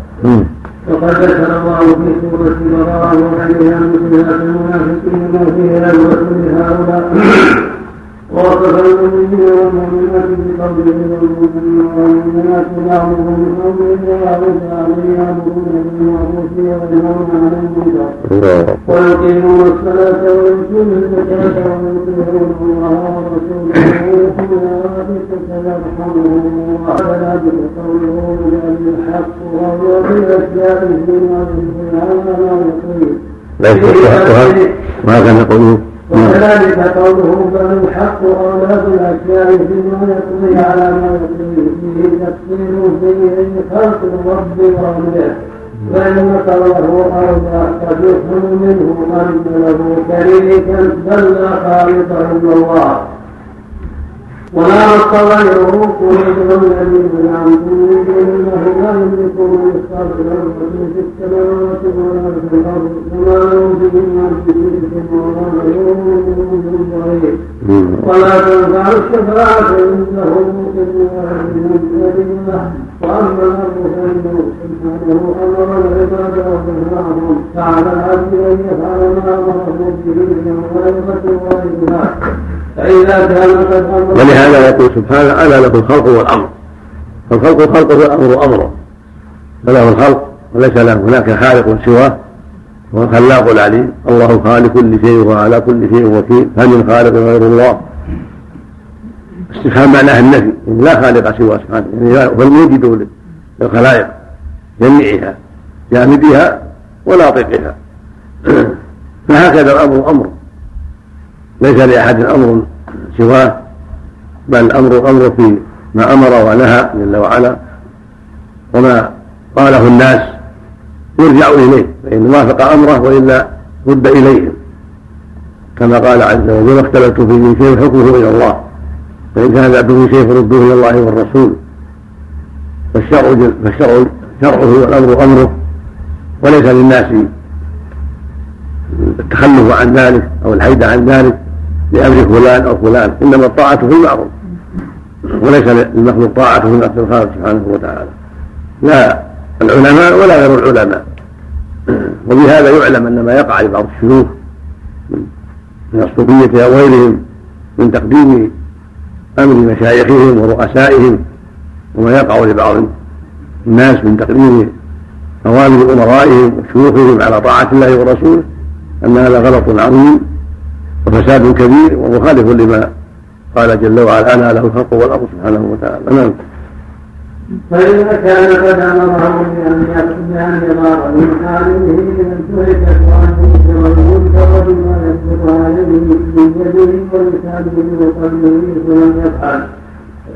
وقد ذكر الله في سورة براءة وغيرها من صفات المنافقين ما فيه العبرة لهؤلاء ووصف المؤمنين والمؤمنات بقوله والمؤمنات بعضهم بقوله ويعرض عليه يامرون بالمعروف وينهون عن المنكر ويقيمون الصلاة ويؤتون الزكاة ويطيعون الله ورسوله ويؤتون ذلك سيرحمهم وكذلك قوله بأن الحق. وهو بالأشياء فيما ينهي عنها ما كان قوله وكذلك قوله بل الحق اولى بالاشياء فيما يقضي على ما يقضي فيه تفصيل في خلق الرب وامره فان قوله اولى قد منه ان له شريكا بل لا الله. ولا نص غيره قيد الذين زعمتم من دون الله لا يملكون مثقال ذره في السماوات ولا في الأرض وما لهم بهما من شرك ولا غيرهم من ضرير ولا تنفع الشفاعة عنده إلا لمن أذن له وأما الأرض فإنه سبحانه أمر العباد وأمرهم فعلى العبد أن يفعل ما أمره به من غيرة وغيرها فإذا كان قد أمر ولهذا يقول سبحانه ألا له الخلق والأمر. فالخلق خلقه والأمر أمره فله الخلق وليس له هناك خالق سواه هو الخلاق العليم. الله خالق كل شيء وهو على كل شيء وكيل. هل من خالق غير الله؟ استفهام معناه النفي. لا خالق سواه سبحانه يعني هو الموجد للخلائق جميعها جامدها وناطقها فهكذا الأمر أمر. ليس لأحد أمر سواه. بل الامر أمر في ما أمر ونهى جل وعلا وما قاله الناس يرجع إليه فإن وافق أمره وإلا رد اليهم كما قال عز وجل اختلفت في من شيء حكمه إلى الله. فإن كان ذاته شيء فردوه إلى الله والرسول. فالشرع فالشرع شرعه والأمر أمره. وليس للناس التخلف عن ذلك أو الحيد عن ذلك لأمر فلان أو فلان إنما الطاعة في المعروف. وليس للمخلوق طاعة في نفس الخالق سبحانه وتعالى. لا العلماء ولا غير العلماء. وبهذا يعلم أن ما يقع لبعض الشيوخ من الصوفية أو غيرهم من تقديم أمر مشايخهم ورؤسائهم وما يقع لبعض الناس من تقديم أوامر أمرائهم وشيوخهم على طاعة الله ورسوله أن هذا غلط عظيم وفساد كبير ومخالف لما قال جل وعلا أنا له الخلق والأمر سبحانه وتعالى. نعم. فإذا كان قد أمره بأن بأن يضار من حاله من تركت وأن ينكر المنكر بما يصدق عليه من يده ولسانه وقلبه فلم يفعل.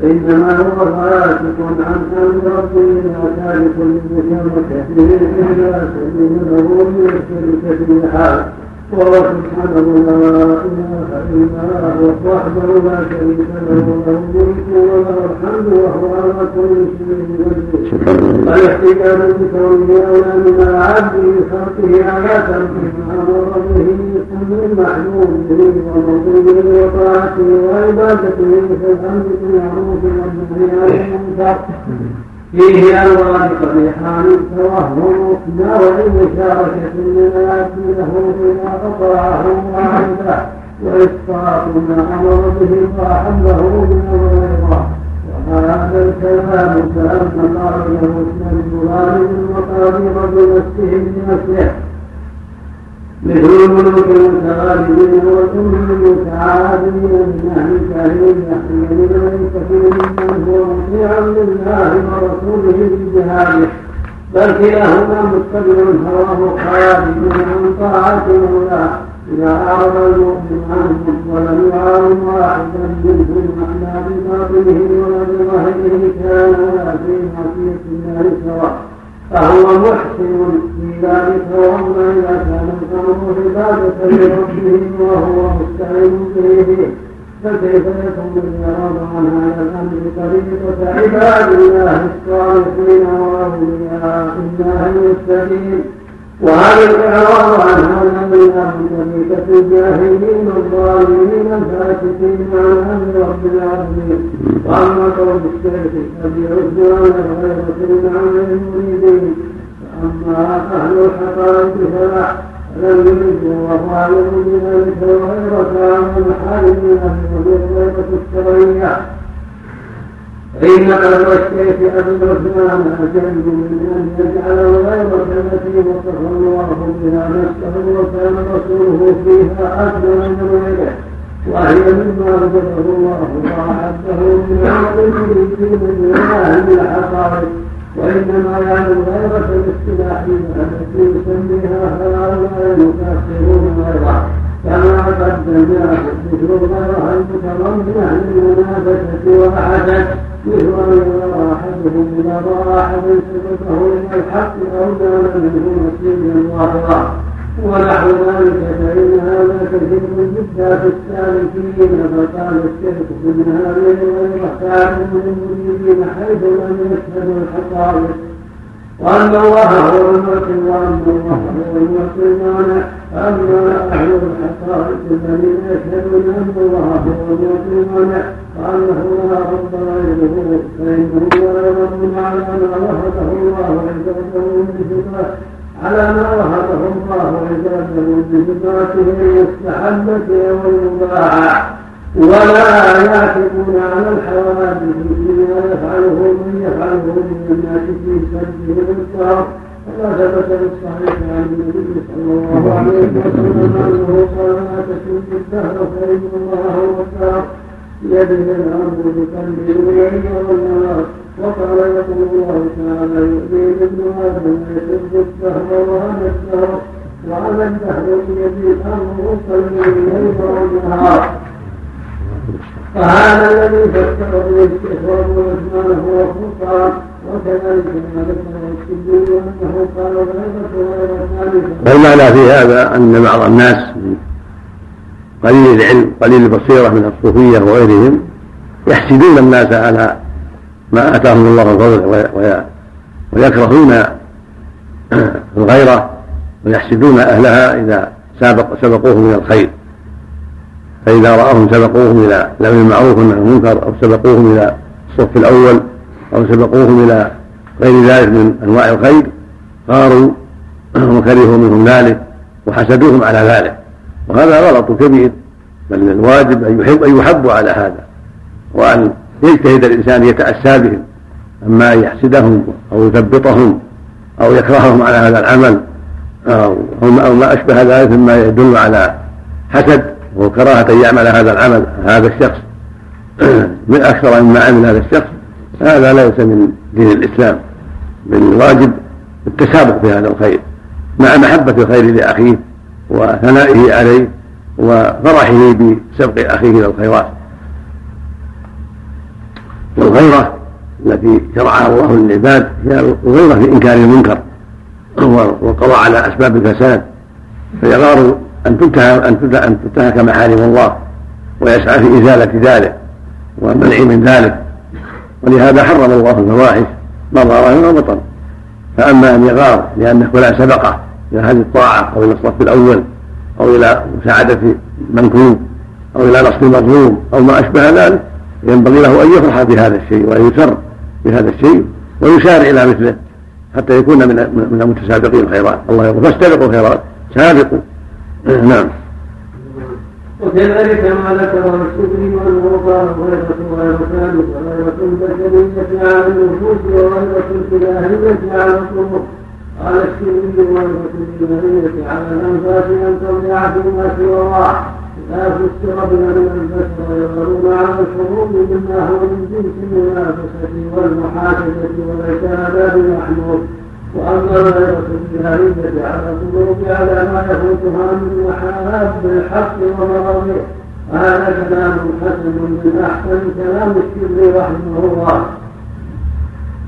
إنما هو فاسق عن أمر ربه لا تارك للمشركة به إلا سبيل له من الشرك في حال وهو سبحانه لا اله الا هو وحده لا شريك له له الملك وله الحمد وهو على كل شيء قدير الاحتجاج بكونه اولى من العبد بخلقه على ترك ما أمر به من معلوم به ومطلوب وطاعته وعبادته كالامر بالمعروف والنهي عن المنكر فيه أنواع قبيحان توهم نوع مشاركة من العبد له بما أطاعه وعبده وإسقاط ما أمر به وأحله من الغيرة وهذا الكلام كأن قائله اسم الظلام المقادير بنفسه بنفسه مثل الملوك المتغالبين والأم المتعادلين من أهل الجاهلية حين ليس فيه من هو مطيعا لله ورسوله في جهاده بل كلاهما متبع هواه خارج عن طاعة مولاه إذا أعرض المؤمن عنه ولم يعاون واحدا منهم على بباطنه ولا بظاهره كان في معصية الله سواء فهو محسن ذلك واما اذا كان الامر عبادة لربه وهو مستعين به. فكيف يكون الاعراض عن هذا الامر طريقه عباد الله الصالحين وأولياء الله المستقيم وهذا الاعراض عن هذا من طريقه الجاهلين الظالمين الفاسقين عن أمر رب العالمين. وأما قول الشيخ الذي يرد عن الغيره من أمر المريدين فأما أهل الحقائق فلا لم الله أعلم بذلك الغيرة عن المحارم وهي الغيرة الشرعية. فإن قدر الشيخ أبي عثمان أجل من أن يجعل الغيرة التي وصف الله بها نفسه وكان رسوله فيها أكبر من غيره. وهي مما أوجبه الله وأعده من عمل من أهل الحقائق. وإنما يعني الغيرة الاصطلاحية التي يسميها هؤلاء المكافرون غيرها كما قدمناه مثل الغيرة المتضمنة للمنافسة والحسد مثل يرى أحدهم إذا رأى أحدا سبقه إلى الحق أو نال منه نصيبا واحدا ونحو ذلك فإن هذا كثير جدا في السالكين فقال الشيخ إن هذه الغيرة تعلم للمريدين حيث لم يشهدوا الحقائق وأن الله هو المعطي وأن الله هو المعطي المانع أما أهل الحقائق الذين يشهدون أن الله هو المعطي المانع وأنه لا رب غيره فإنهم لا يرون على ما وهبه الله عباده من صفات على ما وهبه الله عباده من صفاته المستحبة والمباحة ولا يعتقون على الحوادث فيما يفعله من يفعله من الناس في سده الكفار ولا ثبت بالصحيح عن النبي صلى الله عليه وسلم أنه قال لا تسد الدهر فإن الله هو الدهر بيده الأمر بقلبه الليل والنهار وقال يقول الله تعالى يؤذي ابن آدم يسد الدهر وأنا الدهر. وأنا الدهر بيدي الأمر قلبه الليل والنهار فهذا الذي فسر به الشيخ ابو عثمان هو الفرقان وكذلك ما ذكره السدي انه قال غيرة غير. والمعنى في هذا أن بعض الناس قليل العلم قليل البصيرة من الصوفية وغيرهم يحسدون الناس على ما آتاهم الله من ويكرهون الغيرة ويحسدون أهلها إذا سابق سبقوهم من الخير فإذا رأوهم سبقوهم إلى الأمر المعروف عن المنكر أو سبقوهم إلى الصف الأول أو سبقوهم إلى غير ذلك من أنواع الخير غاروا وكرهوا منهم ذلك وحسدوهم على ذلك. وهذا غلط كبير بل الواجب أن يحب أن يحبوا على هذا وأن يجتهد الإنسان يتأسى بهم. أما أن يحسدهم أو يثبطهم أو يكرههم على هذا العمل أو ما أشبه ذلك مما يدل على حسد وكراهة أن يعمل هذا العمل هذا الشخص. من أكثر مما عمل هذا الشخص هذا ليس من دين الإسلام بل الواجب التسابق في هذا الخير مع محبة الخير لأخيه وثنائه عليه وفرحه بسبق أخيه إلى الخيرات. والغيرة التي شرعها الله للعباد هي الغيرة في إنكار المنكر والقضاء على أسباب الفساد فيغار أن تنتهك أن تنتهك محارم الله ويسعى في إزالة ذلك والمنع من ذلك. ولهذا حرم الله الفواحش ما ظهر منه بطن فأما أن يغار لأن فلان سبقه إلى هذه الطاعة أو إلى الصف الأول أو إلى مساعدة منكوب أو إلى نصر مظلوم أو ما أشبه ذلك ينبغي له أن يفرح بهذا الشيء وأن يسر بهذا الشيء ويسارع إلى مثله حتى يكون من من المتسابقين الخيرات الله يقول فاستبقوا الخيرات سابقوا. نعم. وكذلك ما الشكري وانه قال غيرة غير ثالث غيرة البشرية على النفوس وغيرة الإلهية على الطرق؟ قال الشكري غيرة الإلهية على الأنفاس أن تضيع فيما سوى الله لا فسر بأن البشر يظهرون على الحروب مما هو من جنس المنافسة والمحاسبة وليس هذا بمحمود واما الغيرة الجهالية على القلوب على ما يفوتها من محاب الحق ومرضه وهذا كلام حسن من احسن كلام الشر رحمه الله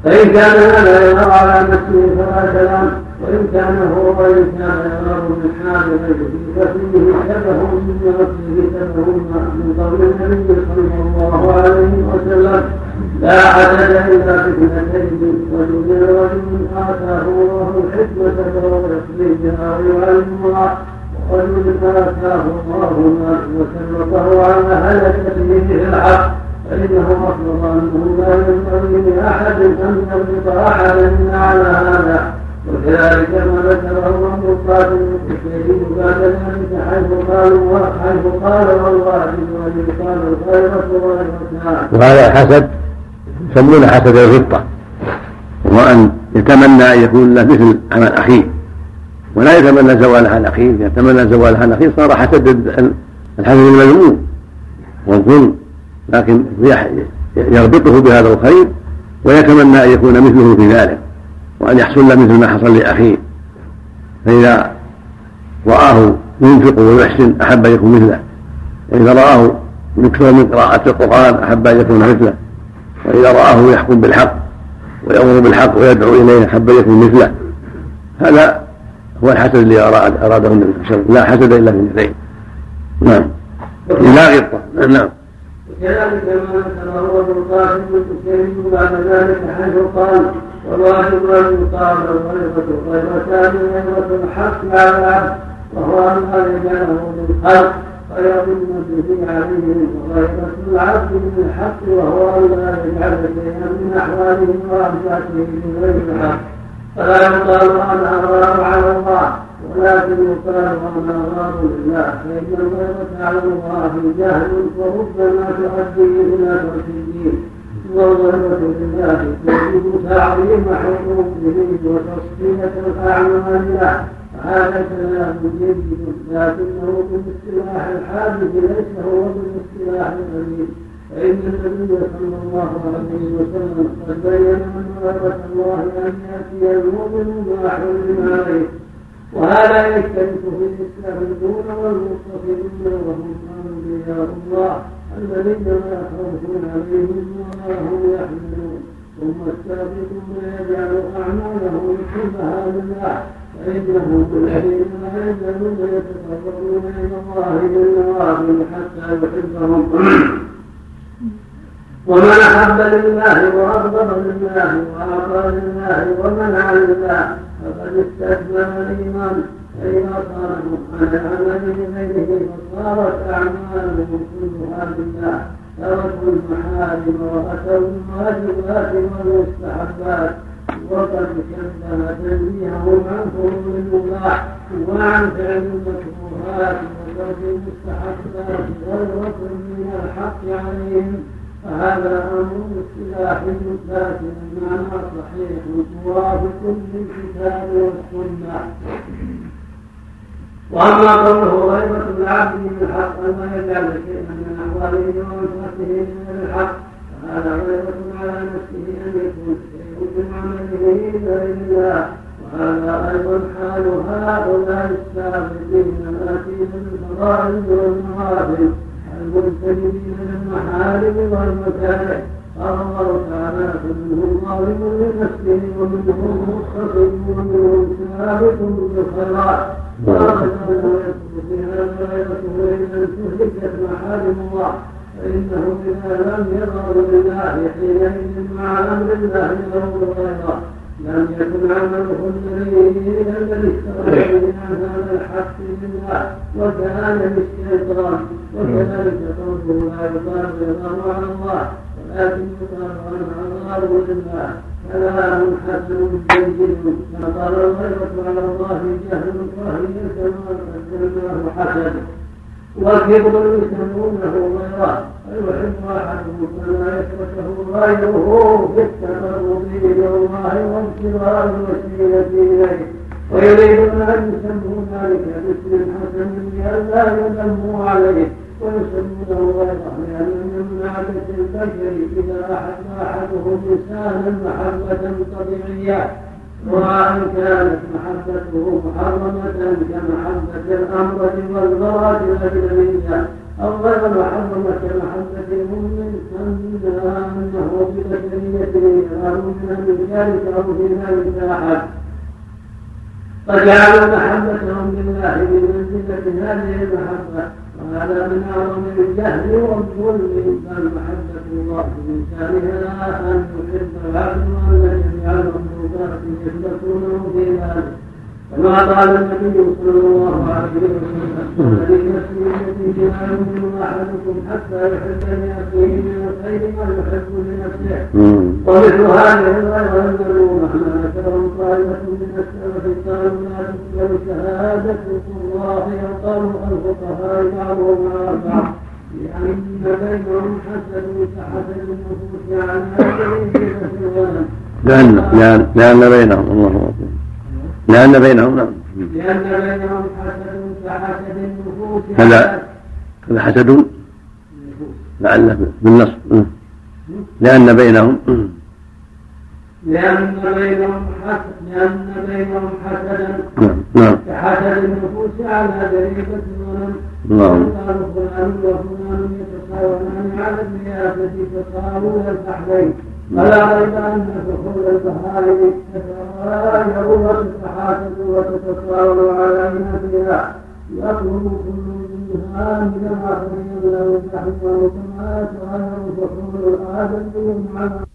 فإن كان هذا يظهر على نفسه فلا كلام وإن كان هو وإن كان يظهر من حال غيره شبه من نفسه شبه من قول النبي صلى الله عليه وسلم. لا حسد إلا فتنتين وجد رجل آتاه الله الحكمة فهو يخرجها ويعلمها ورجل آتاه الله المال وسلطه على هلكته في الحق فإنه أخبر أنه لا ينبغي لأحد أن يربط أحدا على هذا. وكذلك ما ذكره أبو القاسم الشهيد بعد ذلك حيث قالوا حيث قال والله وان قال الخيرة غيرتها وهذا حسد يسمونه حسد الغبطة. وهو أن يتمنى أن يكون له مثل عمل أخيه ولا يتمنى زوالها عن أخيه إذا تمنى زوالها عن أخيه صار حسد الحسد المذموم والظلم. لكن يربطه بهذا الخير ويتمنى أن يكون مثله في ذلك. وأن يحصل له مثل ما حصل لأخيه. فإذا رآه ينفق ويحسن أحب أن يكون مثله. وإذا رآه يكثر من قراءة القرآن أحب أن يكون مثله. وإذا رآه يحكم بالحق ويأمر بالحق ويدعو إليه أحب أن يكون مثله. هذا هو الحسد الذي أراده النبي صلى الله عليه وسلم. لا حسد إلا في اثنتين نعم. لا غبطة نعم. وكذلك ما ذكره ابن القاسم الكشيري بعد ذلك حيث قال. والواجب ان يقال الغيبة غيبتان غيبة الحق على العبد وهو لا يجعله بالخلق فيظن به عليهم وغيبة العبد من الحق وهو ان لا يجعل شيئا من احواله وابداته بغير الحق فلا يقال أنا اغار على الله ولكن يقال أنا اغار لله فان الغيبة على الله جهل وربما تؤدي إلى ترك الدين والغيبة لله توجب تعظيم حقوقه وتصفية الأعمال له هذا كلام جيد لكنه بالاصطلاح الحادث ليس هو بالاصطلاح القديم فإن النبي صلى الله عليه وسلم قد بين من غيرة الله أن يأتي المؤمن ما عليه وهذا يشترك في السابقون والمتصلون وهم أنبياء الله الذين لا خوف عليهم ولا هم يحزنون ثم السابقون يجعل أعمالهم كلها لله فإنهم الذين لا يزالون يتقربون إلى الله بالنوافل حتى يحبهم ومن أحب لله وأغضب لله وأعطى لله ومنع لله فقد استكمل الإيمان. فإذا صاروا عن العمل بغيره فصارت أعمالهم كلها لله تركوا المحارم وأتوا الواجبات والمستحبات وقد شبه تنزيههم عن فضول المباح وعن فعل المكروهات وترك المستحبات غير من الحق عليهم فهذا أمر اصطلاحي لكن المعنى صحيح موافق للكتاب والسنة وأما قوله غيبة العبد من الحق ما يجعل شيئا من احواله وانفاسه من الحق. فهذا غيبة على نفسه أن يكون شيء من عمله لغير الله وهذا أيضا حال هؤلاء السابقين الاتين بالفضائل والنوافل المجتنبين للمحارم والمكاره قال الله تعالى فمنهم ظالم لنفسه ومنهم مقتصد ومنهم سابق بالخيرات في هذا غيرته إذا انتهكت محارم الله فإنه إذا لم يظهر لله حينئذ مع أمر الله له غيره لم يكن عمله الذي الذي اشترى عن هذا الحق لله وكان للشيطان وكذلك قوله لا يقال رضاه على الله ولكن يقال عنها الله لله كلام حسن جيد كما قال الغيبة على الله جهل وهي كما قدمناه حسن والكبر يسمونه غيره فيحب احدهم فلا يتركه غيره في التقرب إلى الله وابتغاء الوسيله اليه ويريدون أن يسموا ذلك باسم حسن لئلا يذموا عليه. ويسمونه لأن من عادة البشر اذا احب احدهم انسانا محبه طبيعيه سواء كانت محبته محرمة كمحبة الأمرة والمرأة الأجنبية أو غير محرمة كمحبة المؤمن أنها أنه ببشريته يرى من أو في ذلك أحد فجعلوا محبتهم لله بمنزلة هذه المحبة وهذا من أعظم الجهل والظلم محبة الله شأنها أن يحب العبد وأن جميع المخلوقات يثبتونه في ذلك. كما قال النبي صلى الله عليه وسلم الذي نفسي بيده لا يؤمن احدكم حتى يحب لاخيه من الخير ما يحب لنفسه ومثل هذه الغيره المعلومه ما ذكرهم طائفه من السلف قالوا لا تقبل شهاده الله يقال الفقهاء بعضهم على بعض لأن بينهم حسد كحسد النفوس على أجل الغنم لأن لأن لأن بينهم الله أكبر. لأن بينهم. نعم لأن بينهم حسد كحسد النفوس. كذا كذا حسد لعله بالنص. لأن بينهم. لأن بينهم حسد لأن بينهم حسدا نعم نعم. كحسد النفوس على ذريبة الغنم نعم. قال فلان وفلان يتساوون على الرياسة تساوي البحرين. فلا ريب أن دخول البهائم تتغير وتتحاسب وتتساوى علينا فيها. يطلب كل منها من الآخر يملأ البحر كما يتغير دخول الآدمي على